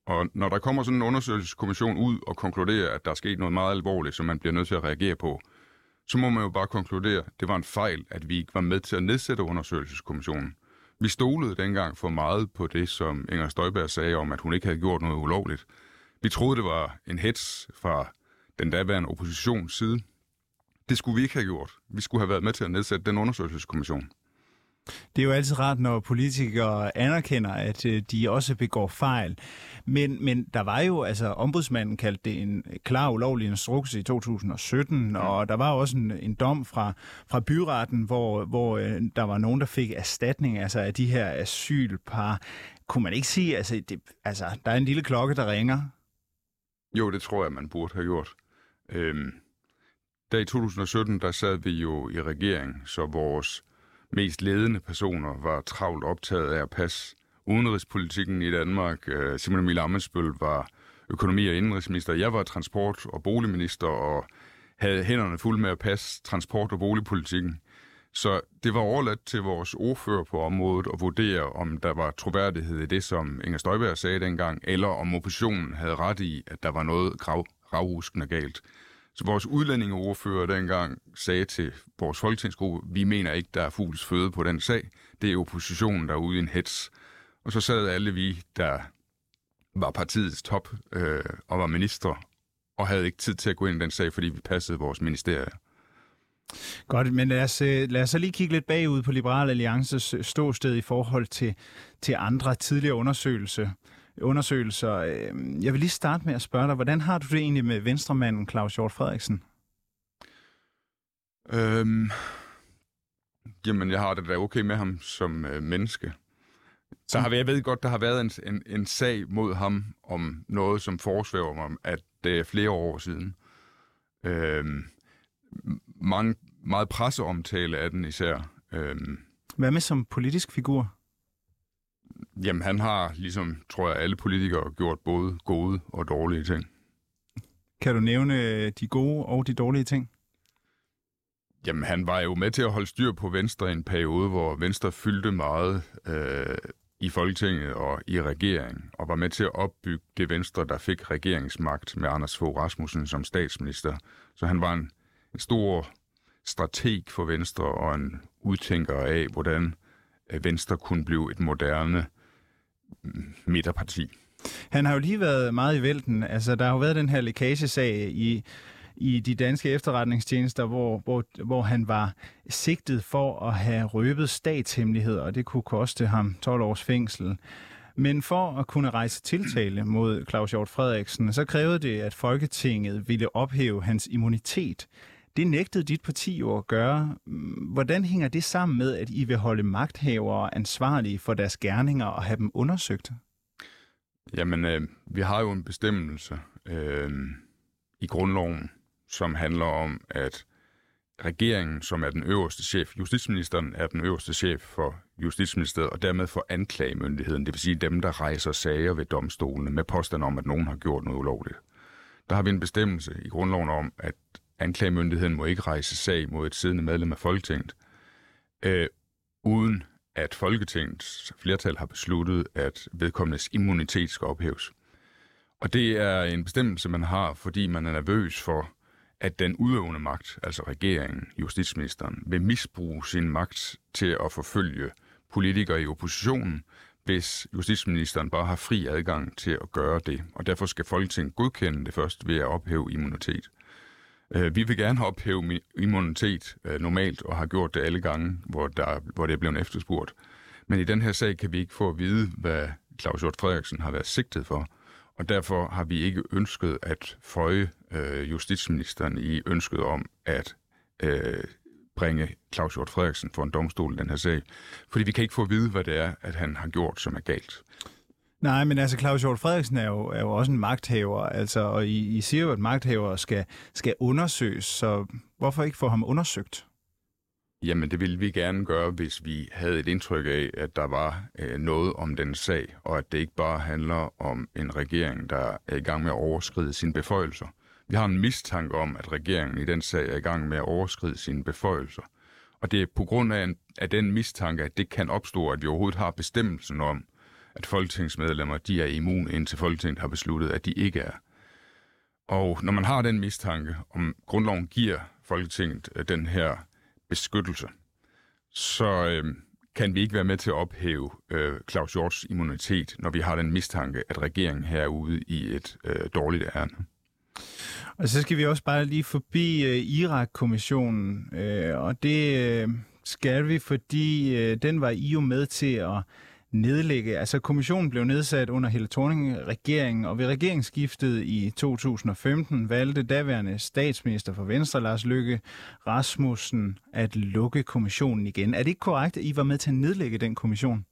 Og når der kommer sådan en undersøgelseskommission ud og konkluderer, at der er sket noget meget alvorligt, som man bliver nødt til at reagere på, så må man jo bare konkludere, at det var en fejl, at vi ikke var med til at nedsætte undersøgelseskommissionen. Vi stolede dengang for meget på det, som Inger Støjberg sagde om, at hun ikke havde gjort noget ulovligt. Vi troede, det var en hets fra den daværende oppositions side. Det skulle vi ikke have gjort. Vi skulle have været med til at nedsætte den undersøgelseskommission. Det er jo altid rart, når politikere anerkender, at øh, de også begår fejl. Men, men der var jo, altså ombudsmanden kaldte det en klar ulovlig instruks i 2017, og der var også en, en dom fra, fra byretten, hvor, hvor øh, der var nogen, der fik erstatning altså af de her asylpar. Kunne man ikke sige, altså, det, altså der er en lille klokke, der ringer? Jo, det tror jeg, man burde have gjort. Øhm, der i 2017, der sad vi jo i regering, så vores mest ledende personer var travlt optaget af at passe udenrigspolitikken i Danmark. Øh, Simon Emil Amensbøl var økonomi- og indenrigsminister. Jeg var transport- og boligminister og havde hænderne fulde med at passe transport- og boligpolitikken. Så det var overladt til vores ordfører på området at vurdere, om der var troværdighed i det, som Inger Støjberg sagde dengang, eller om oppositionen havde ret i, at der var noget grav, gravruskende galt. Så vores udlændingeordfører dengang sagde til vores folketingsgruppe, vi mener ikke, der er fugls føde på den sag. Det er oppositionen, der er ude i en hets. Og så sad alle vi, der var partiets top øh, og var minister, og havde ikke tid til at gå ind i den sag, fordi vi passede vores ministerie. Godt, men lad os, øh, lad os så lige kigge lidt bagud på Liberal Alliances øh, ståsted i forhold til, til andre tidligere undersøgelser undersøgelser. Øh, jeg vil lige starte med at spørge dig, hvordan har du det egentlig med venstremanden Claus Hjort Frederiksen? Øhm, jamen, jeg har det da okay med ham som øh, menneske. Der har, jeg ved godt, der har været en, en, en sag mod ham om noget, som forsvæver mig, at det er flere år siden. Øhm, mange, meget presseomtale af den især. Øhm, Hvad med som politisk figur? Jamen, han har, ligesom tror jeg, alle politikere gjort både gode og dårlige ting. Kan du nævne øh, de gode og de dårlige ting? Jamen, han var jo med til at holde styr på Venstre i en periode, hvor Venstre fyldte meget øh, i Folketinget og i regeringen, og var med til at opbygge det Venstre, der fik regeringsmagt med Anders Fogh Rasmussen som statsminister. Så han var en, en stor strateg for Venstre og en udtænker af, hvordan øh, Venstre kunne blive et moderne midterparti. Han har jo lige været meget i vælten. Altså, der har jo været den her lækagesag i, i de danske efterretningstjenester, hvor, hvor, hvor han var sigtet for at have røbet statshemmeligheder, og det kunne koste ham 12 års fængsel. Men for at kunne rejse tiltale mod Claus Hjort Frederiksen, så krævede det, at Folketinget ville ophæve hans immunitet. Det nægtede dit parti jo at gøre. Hvordan hænger det sammen med, at I vil holde magthavere ansvarlige for deres gerninger og have dem undersøgt? Jamen, øh, vi har jo en bestemmelse øh, i grundloven, som handler om, at regeringen, som er den øverste chef, justitsministeren er den øverste chef for Justitsministeriet, og dermed for anklagemyndigheden, det vil sige dem, der rejser sager ved domstolene med påstand om, at nogen har gjort noget ulovligt. Der har vi en bestemmelse i grundloven om, at anklagemyndigheden må ikke rejse sag mod et siddende medlem af Folketinget, øh, uden at Folketingets flertal har besluttet, at vedkommendes immunitet skal ophæves. Og det er en bestemmelse, man har, fordi man er nervøs for, at den udøvende magt, altså regeringen, justitsministeren, vil misbruge sin magt til at forfølge politikere i oppositionen, hvis justitsministeren bare har fri adgang til at gøre det. Og derfor skal Folketinget godkende det først ved at ophæve immunitet. Øh, Vi vil gerne ophæve immunitet øh, normalt, og har gjort det alle gange, hvor, der, hvor det er blevet efterspurgt. Men i den her sag kan vi ikke få at vide, hvad Claus Hjort Frederiksen har været sigtet for. Og derfor har vi ikke ønsket at føje øh, justitsministeren i ønsket om at øh, bringe Claus Hjort Frederiksen for en domstol i den her sag. Fordi vi kan ikke få at vide, hvad det er, at han har gjort, som er galt. Nej, men altså Claus Hjort Frederiksen er jo, er jo også en magthaver, altså, og I, I siger jo, at magthaver skal, skal undersøges, så hvorfor ikke få ham undersøgt? Jamen, det ville vi gerne gøre, hvis vi havde et indtryk af, at der var øh, noget om den sag, og at det ikke bare handler om en regering, der er i gang med at overskride sine beføjelser. Vi har en mistanke om, at regeringen i den sag er i gang med at overskride sine beføjelser. Og det er på grund af, en, af den mistanke, at det kan opstå, at vi overhovedet har bestemmelsen om, at folketingsmedlemmer de er immune, indtil Folketinget har besluttet, at de ikke er. Og når man har den mistanke, om grundloven giver Folketinget øh, den her beskyttelse, så øh, kan vi ikke være med til at ophæve øh, Claus Hjorts immunitet, når vi har den mistanke, at regeringen her er ude i et øh, dårligt ærne. Og så skal vi også bare lige forbi øh, Irak-kommissionen, øh, og det øh, skal vi, fordi øh, den var I jo med til at nedlægge. Altså kommissionen blev nedsat under Helle Thorning-regeringen, og ved regeringsskiftet i 2015 valgte daværende statsminister for Venstre, Lars Løkke Rasmussen, at lukke kommissionen igen. Er det ikke korrekt, at I var med til at nedlægge den kommission?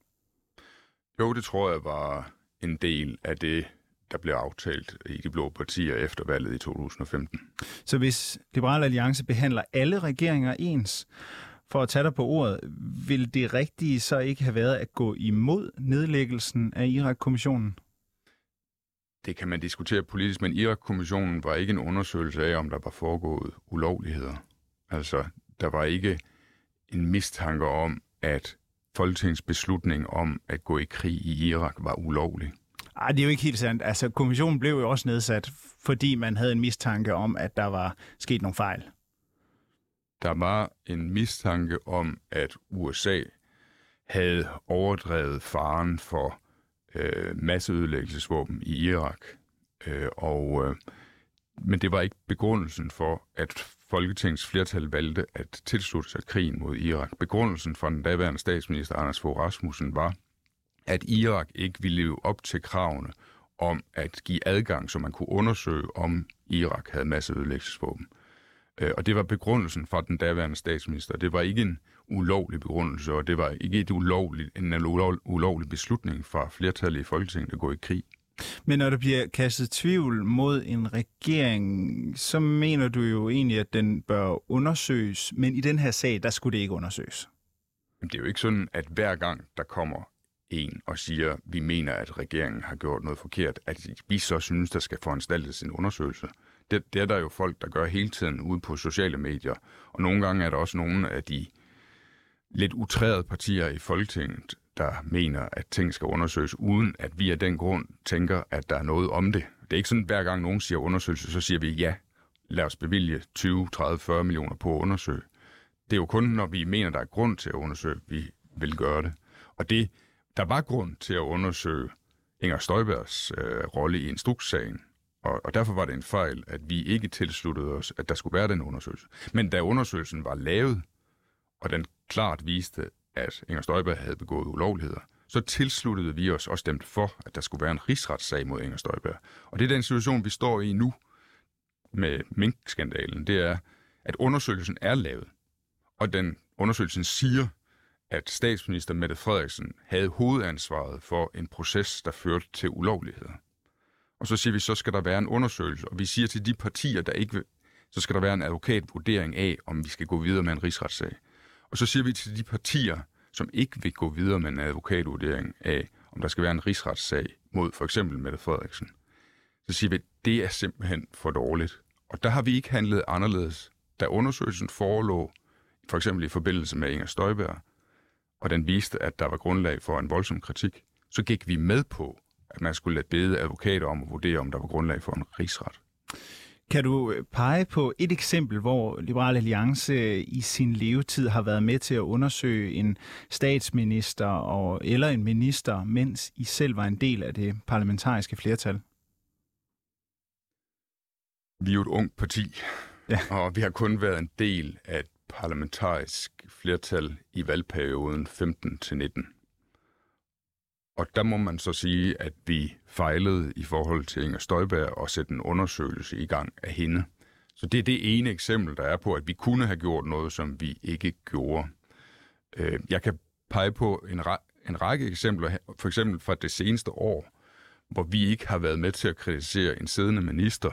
Jo, det tror jeg var en del af det, der blev aftalt i de blå partier efter valget i 2015. Så hvis Liberal Alliance behandler alle regeringer ens, for at tage dig på ordet, vil det rigtige så ikke have været at gå imod nedlæggelsen af Irak-kommissionen? Det kan man diskutere politisk, men Irak-kommissionen var ikke en undersøgelse af, om der var foregået ulovligheder. Altså, der var ikke en mistanke om, at Folketingets beslutning om at gå i krig i Irak var ulovlig. Ej, det er jo ikke helt sandt. Altså, kommissionen blev jo også nedsat, fordi man havde en mistanke om, at der var sket nogle fejl. Der var en mistanke om, at USA havde overdrevet faren for øh, masseødelæggelsesvåben i Irak. Øh, og, øh, men det var ikke begrundelsen for, at Folketingets flertal valgte at tilslutte sig krigen mod Irak. Begrundelsen fra den daværende statsminister Anders Fogh Rasmussen var, at Irak ikke ville leve op til kravene om at give adgang, så man kunne undersøge, om Irak havde masseødelæggelsesvåben. Øh, og det var begrundelsen fra den daværende statsminister. Det var ikke en ulovlig begrundelse, og det var ikke et ulovligt, en ulovlig beslutning fra flertallet i Folketinget at gå i krig. Men når der bliver kastet tvivl mod en regering, så mener du jo egentlig, at den bør undersøges, men i den her sag, der skulle det ikke undersøges. Det er jo ikke sådan, at hver gang der kommer en og siger, vi mener, at regeringen har gjort noget forkert, at vi så synes, der skal foranstaltes en undersøgelse. Det, det er der jo folk, der gør hele tiden ude på sociale medier. Og nogle gange er der også nogle af de lidt utrærede partier i Folketinget, der mener, at ting skal undersøges, uden at vi af den grund tænker, at der er noget om det. Det er ikke sådan, at hver gang nogen siger undersøgelse, så siger vi ja, lad os bevilge 20, 30, 40 millioner på at undersøge. Det er jo kun, når vi mener, der er grund til at undersøge, vi vil gøre det. Og det, der var grund til at undersøge Inger Støjbergs øh, rolle i instrukssagen, og, og derfor var det en fejl, at vi ikke tilsluttede os, at der skulle være den undersøgelse. Men da undersøgelsen var lavet, og den klart viste, at Inger Støjberg havde begået ulovligheder, så tilsluttede vi os og stemte for, at der skulle være en rigsretssag mod Inger Støjberg. Og det er den situation, vi står i nu med minkskandalen. Det er, at undersøgelsen er lavet, og den undersøgelsen siger, at statsminister Mette Frederiksen havde hovedansvaret for en proces, der førte til ulovligheder. Og så siger vi, så skal der være en undersøgelse, og vi siger til de partier, der ikke vil, så skal der være en advokatvurdering af, om vi skal gå videre med en rigsretssag. Og så siger vi til de partier, som ikke vil gå videre med en advokatvurdering af, om der skal være en rigsretssag mod for eksempel Mette Frederiksen, så siger vi, at det er simpelthen for dårligt. Og der har vi ikke handlet anderledes. Da undersøgelsen forelå, for eksempel i forbindelse med Inger Støjberg, og den viste, at der var grundlag for en voldsom kritik, så gik vi med på, at man skulle lade bede advokater om at vurdere, om der var grundlag for en rigsret. Kan du øh, pege på et eksempel, hvor Liberal Alliance øh, i sin levetid har været med til at undersøge en statsminister og, eller en minister, mens I selv var en del af det parlamentariske flertal? Vi er jo et ungt parti, ja. og vi har kun været en del af et parlamentarisk flertal i valgperioden 15-19. Og der må man så sige, at vi fejlede i forhold til Inger Støjberg og sætte en undersøgelse i gang af hende. Så det er det ene eksempel, der er på, at vi kunne have gjort noget, som vi ikke gjorde. Øh, jeg kan pege på en, en række eksempler, for eksempel fra det seneste år, hvor vi ikke har været med til at kritisere en siddende minister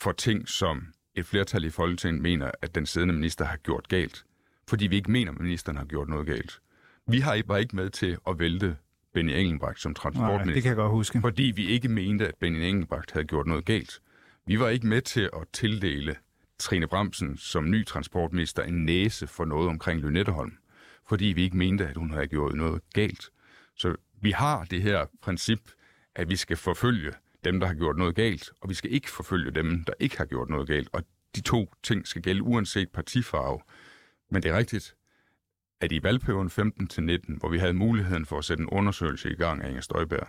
for ting, som et flertal i Folketinget mener, at den siddende minister har gjort galt. Fordi vi ikke mener, at ministeren har gjort noget galt. Vi har bare ikke med til at vælte Benny Engelbrecht som transportminister. Nej, det kan jeg godt huske. Fordi vi ikke mente, at Benny Engelbrecht havde gjort noget galt. Vi var ikke med til at tildele Trine Bramsen som ny transportminister en næse for noget omkring Lynetteholm. Fordi vi ikke mente, at hun havde gjort noget galt. Så vi har det her princip, at vi skal forfølge dem, der har gjort noget galt, og vi skal ikke forfølge dem, der ikke har gjort noget galt. Og de to ting skal gælde uanset partifarve. Men det er rigtigt, at i valgperioden 15-19, hvor vi havde muligheden for at sætte en undersøgelse i gang af Inger Støjberg,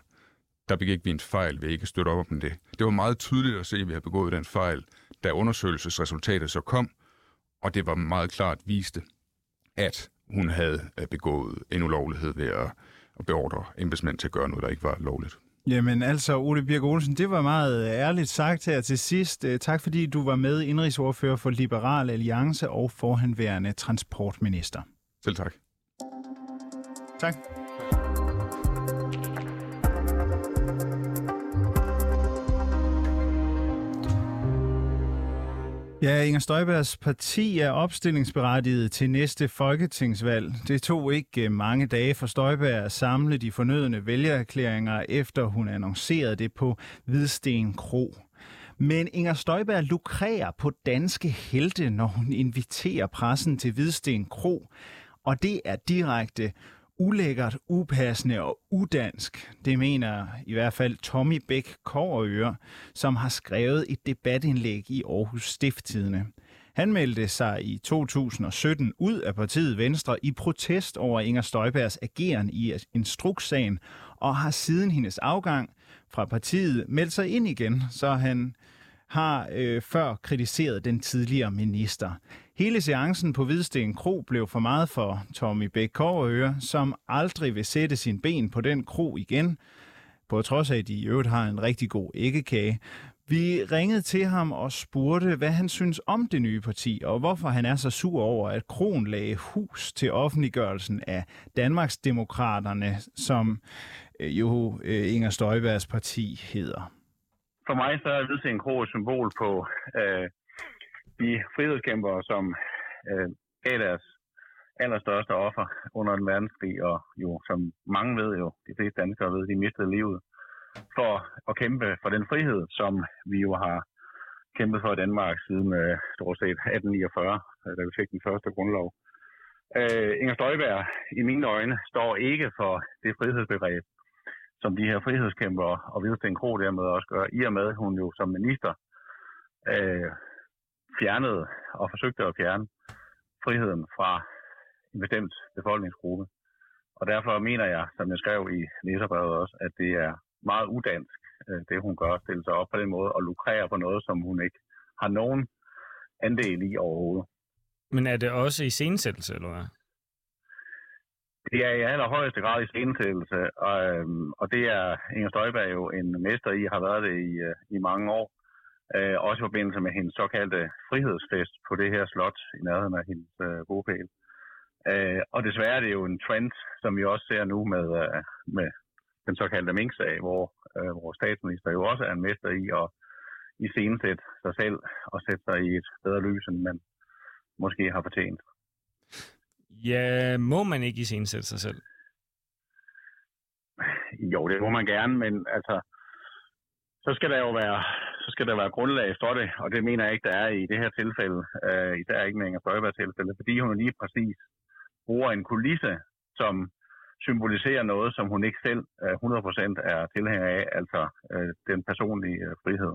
der begik vi en fejl ved ikke at støtte op om det. Det var meget tydeligt at se, at vi havde begået den fejl, da undersøgelsesresultatet så kom, og det var meget klart viste, at hun havde øh, begået en ulovlighed ved at, beordre embedsmænd til at gøre noget, der ikke var lovligt. Jamen altså, Ole Birk Olsen, det var meget øh, ærligt sagt her til sidst. Øh, tak fordi du var med indrigsordfører for Liberal Alliance og forhenværende transportminister. Selv tak. Tak. Ja, Inger Støjbergs parti er opstillingsberettiget til næste folketingsvalg. Det tog ikke øh, mange dage for Støjberg at samle de fornødende vælgererklæringer, efter hun annoncerede det på Hvidsten Kro. Men Inger Støjberg lukrerer på danske helte, når hun inviterer pressen til Hvidsten Kro og det er direkte ulækkert, upassende og udansk. Det mener i hvert fald Tommy Bæk Koverøre, som har skrevet et debatindlæg i Aarhus Stifttidene. Han meldte sig i 2017 ud af partiet Venstre i protest over Inger Støjbergs ageren i instrukssagen, og har siden hendes afgang fra partiet meldt sig ind igen, så han har øh, før kritiseret den tidligere minister. Hele seancen på Hvidsten Kro blev for meget for Tommy Bæk Kårøre, som aldrig vil sætte sin ben på den kro igen, på trods af, at de i øvrigt har en rigtig god æggekage. Vi ringede til ham og spurgte, hvad han synes om det nye parti, og hvorfor han er så sur over, at Kron lagde hus til offentliggørelsen af Danmarks Demokraterne, som øh, jo øh, Inger Støjbergs parti hedder. For mig så er Hvidsten Kro et symbol på øh, de frihedskæmpere, som øh, gav deres allerstørste offer under den verdenskrig, og jo, som mange ved jo, de fleste danskere ved, de mistede livet for at kæmpe for den frihed, som vi jo har kæmpet for i Danmark siden øh, stort set 1849, øh, da vi fik den første grundlov. Øh, Inger Støjberg, i mine øjne, står ikke for det frihedsbegreb, som de her frihedskæmpere og Hvidsten Kro dermed også gør, i og med, at hun jo som minister øh, fjernede og forsøgte at fjerne friheden fra en bestemt befolkningsgruppe. Og derfor mener jeg, som jeg skrev i læserbrevet også, at det er meget udansk, øh, det hun gør, at stille sig op på den måde og lukrere på noget, som hun ikke har nogen andel i overhovedet. Men er det også i scenesættelse, eller hvad? Det er i allerhøjeste grad i scenesættelse, og, øhm, og det er Inger Støjberg jo en mester i, har været det i, øh, i mange år. Øh, også i forbindelse med hendes såkaldte frihedsfest på det her slot i nærheden af hendes øh, bogpæl. Øh, og desværre er det jo en trend, som vi også ser nu med, øh, med den såkaldte Mink-sag, hvor øh, vores statsminister jo også er en mester i at i scenesætte sig selv og sætte sig i et bedre lys, end man måske har fortjent. Ja, må man ikke i scenesætte sig selv? Jo, det må man gerne, men altså, så skal der jo være, så skal der være grundlag for det, og det mener jeg ikke, der er i det her tilfælde, øh, især ikke med Inger Støjberg tilfælde, fordi hun lige præcis bruger en kulisse, som symboliserer noget, som hun ikke selv øh, 100% er tilhænger af, altså øh, den personlige øh, frihed.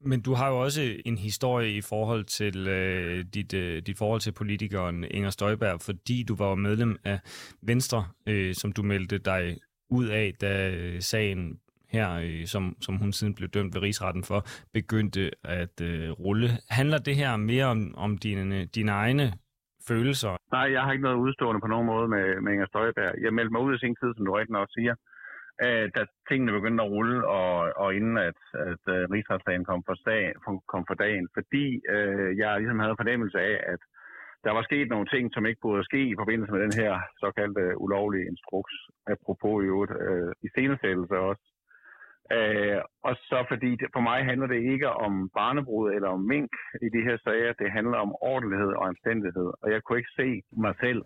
Men du har jo også en historie i forhold til øh, dit, øh, dit forhold til politikeren Inger Støjberg, fordi du var medlem af Venstre, øh, som du meldte dig ud af, da øh, sagen her, øh, som, som hun siden blev dømt ved rigsretten for, begyndte at øh, rulle. Handler det her mere om, om dine, dine egne følelser? Nej, jeg har ikke noget udstående på nogen måde med, med Inger Støjberg. Jeg meldte mig ud i sin tid, som du rigtig nok siger, øh, da tingene begyndte at rulle, og, og inden at, at uh, rigsretssagen kom for, sag, kom for dagen, fordi øh, jeg ligesom havde fornemmelse af, at der var sket nogle ting, som ikke burde ske i forbindelse med den her såkaldte ulovlige instruks, apropos i øvrigt, øh, i scenesættelse også. Øh, og så fordi det, for mig handler det ikke om barnebrud eller om mink i de her sager, det handler om ordentlighed og anstændighed. Og jeg kunne ikke se mig selv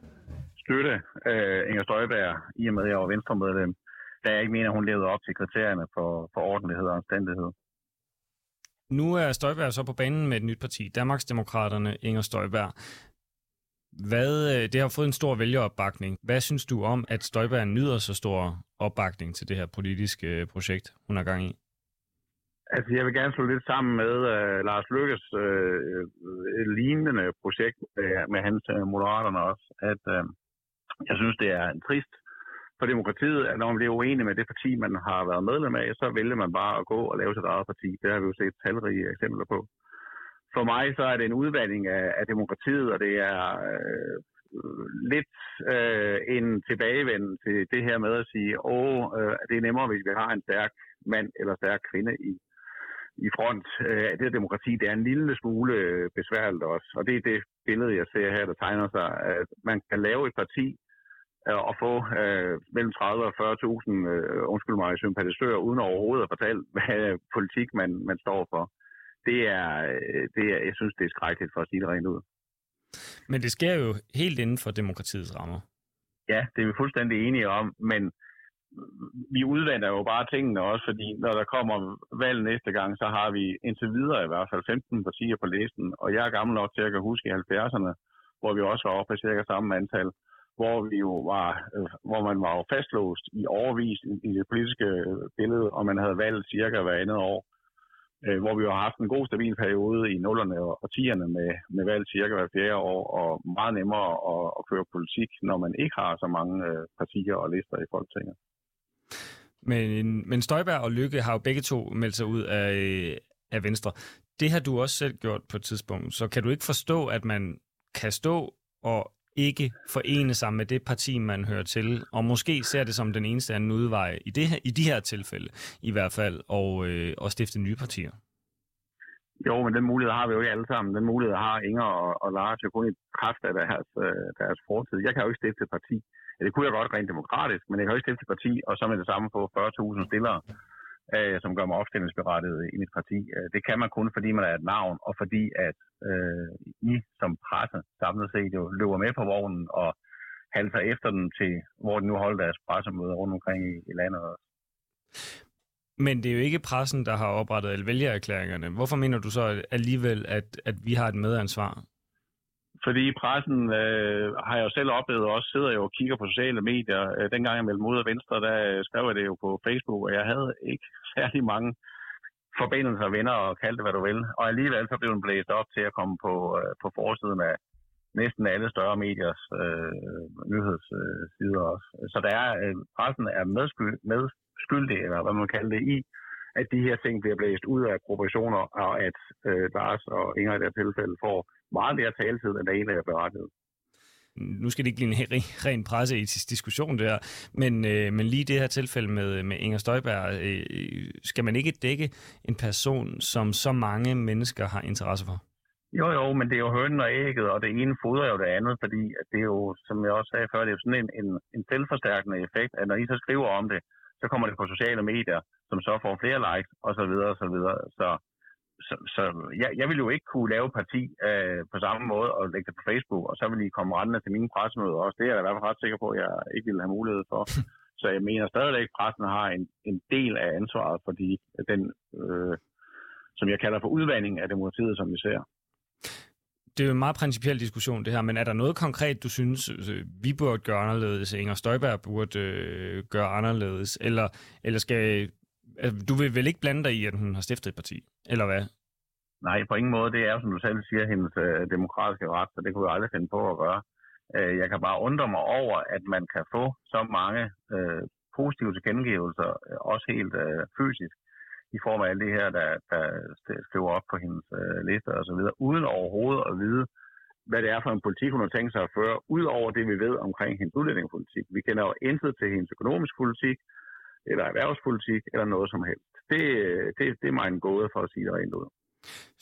støtte øh, Inger Støjberg, i og med at jeg var venstremedlem, da jeg ikke mener, at hun levede op til kriterierne for, for ordentlighed og anstændighed. Nu er Støjberg så på banen med et nyt parti, Danmarksdemokraterne Inger Støjberg. Hvad, øh, det har fået en stor vælgeropbakning. Hvad synes du om, at Støjberg nyder så stor opbakning til det her politiske øh, projekt, hun har gang i? Altså, jeg vil gerne slå lidt sammen med uh, Lars Lykkes uh, lignende projekt uh, med hans uh, moderaterne også, at uh, jeg synes, det er en trist for demokratiet, at når man bliver uenig med det parti, man har været medlem af, så vælger man bare at gå og lave sit eget parti. Det har vi jo set talrige eksempler på for mig så er det en udvandring af, af demokratiet, og det er øh, lidt øh, en tilbagevenden til det her med at sige, åh, øh, det er nemmere, hvis vi har en stærk mand eller stærk kvinde i, i front. Øh, det her demokrati, det er en lille smule øh, besværligt også, og det er det billede, jeg ser her, der tegner sig, at man kan lave et parti, øh, og få øh, mellem 30 og 40.000 øh, undskyld mig, sympatisører, uden overhovedet at fortælle, hvad politik man, man står for det er, øh, det er, jeg synes, det er skrækkeligt for at sige det rent ud. Men det sker jo helt inden for demokratiets rammer. Ja, det er vi fuldstændig enige om, men vi udvander jo bare tingene også, fordi når der kommer valg næste gang, så har vi indtil videre i hvert fald 15 partier på listen, og jeg er gammel nok til at kan huske i 70'erne, hvor vi også var oppe på cirka samme antal. hvor vi jo var, øh, hvor man var jo fastlåst i overvis i, i det politiske billede, og man havde valgt cirka hver andet år. Øh, hvor vi har haft en god, stabil periode i nullerne og tierne med, med valg cirka hver fjerde år, og meget nemmere at, at føre politik, når man ikke har så mange øh, partier og lister i Folketinget. Men, men Støjberg og Lykke har jo begge to meldt sig ud af, øh, af Venstre. Det har du også selv gjort på et tidspunkt, så kan du ikke forstå, at man kan stå og ikke forene sig med det parti, man hører til, og måske ser det som den eneste anden udvej, i, det her, i de her tilfælde i hvert fald, og, øh, og stifte nye partier? Jo, men den mulighed har vi jo ikke alle sammen. Den mulighed har Inger og, og Lars jo kun i kraft af deres, øh, deres fortid. Jeg kan jo ikke stifte et parti. Ja, det kunne jeg godt rent demokratisk, men jeg kan jo ikke stifte et parti, og så med det samme få 40.000 stillere, øh, som gør mig opstillingsberettiget i mit parti. Øh, det kan man kun, fordi man er et navn, og fordi at øh, I som presse samlet set jo løber med på vognen og halter efter den til, hvor de nu holder deres pressemøder rundt omkring i, i landet også. Men det er jo ikke pressen, der har oprettet alle vælgererklæringerne. Hvorfor mener du så alligevel, at, at vi har et medansvar? Fordi pressen øh, har jeg jo selv oplevet også, sidder jo og kigger på sociale medier. Øh, dengang jeg meldte mod af Venstre, der øh, skrev jeg det jo på Facebook, og jeg havde ikke særlig mange forbindelser og venner og kald det, hvad du vil. Og alligevel så blev den blæst op til at komme på, øh, på forsiden af næsten alle større mediers øh, nyhedssider også. Så der er, øh, pressen er medskyld, medskyldig, eller hvad man kalder det, i, at de her ting bliver blæst ud af proportioner, og at øh, Lars og Inger i det tilfælde får meget mere taletid, end der egentlig er berettiget. Nu skal det ikke blive en ren, presseetisk diskussion der, men, øh, men lige det her tilfælde med, med Inger Støjberg, øh, skal man ikke dække en person, som så mange mennesker har interesse for? Jo, jo, men det er jo hønen og ægget, og det ene fodrer jo det andet, fordi det er jo, som jeg også sagde før, det er jo sådan en, en, en selvforstærkende effekt, at når I så skriver om det, så kommer det på sociale medier, som så får flere likes, og så videre, og så videre. Så, så, så jeg, jeg vil jo ikke kunne lave parti øh, på samme måde og lægge det på Facebook, og så vil I komme rendende til mine pressemøder også. Det er jeg i hvert fald ret sikker på, at jeg ikke vil have mulighed for. Så jeg mener stadigvæk, at pressen har en, en del af ansvaret for de, den, øh, som jeg kalder for udvandring af demokratiet, som vi ser det er jo en meget principiel diskussion, det her, men er der noget konkret, du synes, øh, vi burde gøre anderledes, Inger Støjberg burde øh, gøre anderledes, eller, eller skal... Du vil vel ikke blande dig i, at hun har stiftet et parti, eller hvad? Nej, på ingen måde. Det er som du selv siger, hendes øh, demokratiske ret, så det kunne jeg aldrig finde på at gøre. Øh, jeg kan bare undre mig over, at man kan få så mange øh, positive tilkendegivelser, øh, også helt øh, fysisk, i form af alt det her, der, der skriver op på hendes øh, lister og så videre, uden overhovedet at vide, hvad det er for en politik, hun har tænkt sig at føre, ud over det, vi ved omkring hendes udlændingepolitik. Vi kender jo intet til hendes økonomisk politik, eller erhvervspolitik, eller noget som helst. Det, det, det er mig en gåde for at sige det rent ud.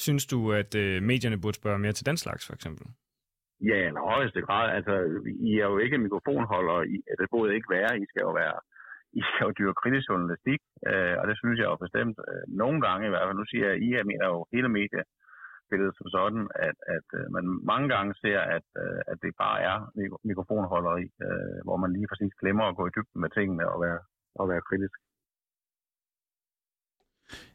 Synes du, at øh, medierne burde spørge mere til den slags, for eksempel? Ja, i højeste grad. Altså, I er jo ikke mikrofonholder. I, det burde ikke være. I skal jo være i skal jo dyrke kritisk journalistik, øh, og det synes jeg jo bestemt øh, nogle gange i hvert fald. Nu siger jeg, I, jeg mener jo hele mediebilledet som sådan, at, at øh, man mange gange ser, at, øh, at det bare er mikrofonholderi, øh, hvor man lige præcis glemmer at gå i dybden med tingene og være, at være kritisk.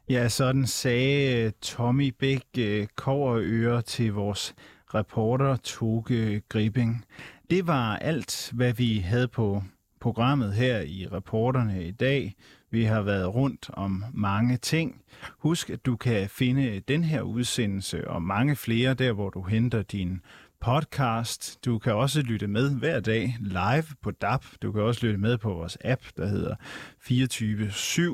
Ja, sådan sagde øh, Tommy Bæk øh, Koverøre til vores reporter Toge Gribing. Det var alt, hvad vi havde på programmet her i reporterne i dag. Vi har været rundt om mange ting. Husk, at du kan finde den her udsendelse og mange flere der, hvor du henter din podcast. Du kan også lytte med hver dag live på DAP. Du kan også lytte med på vores app, der hedder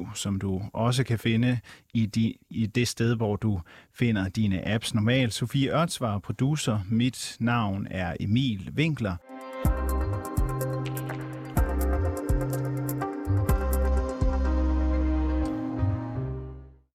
24-7, som du også kan finde i, de, i det sted, hvor du finder dine apps normalt. Sofie Ørtsvar, producer. Mit navn er Emil Winkler.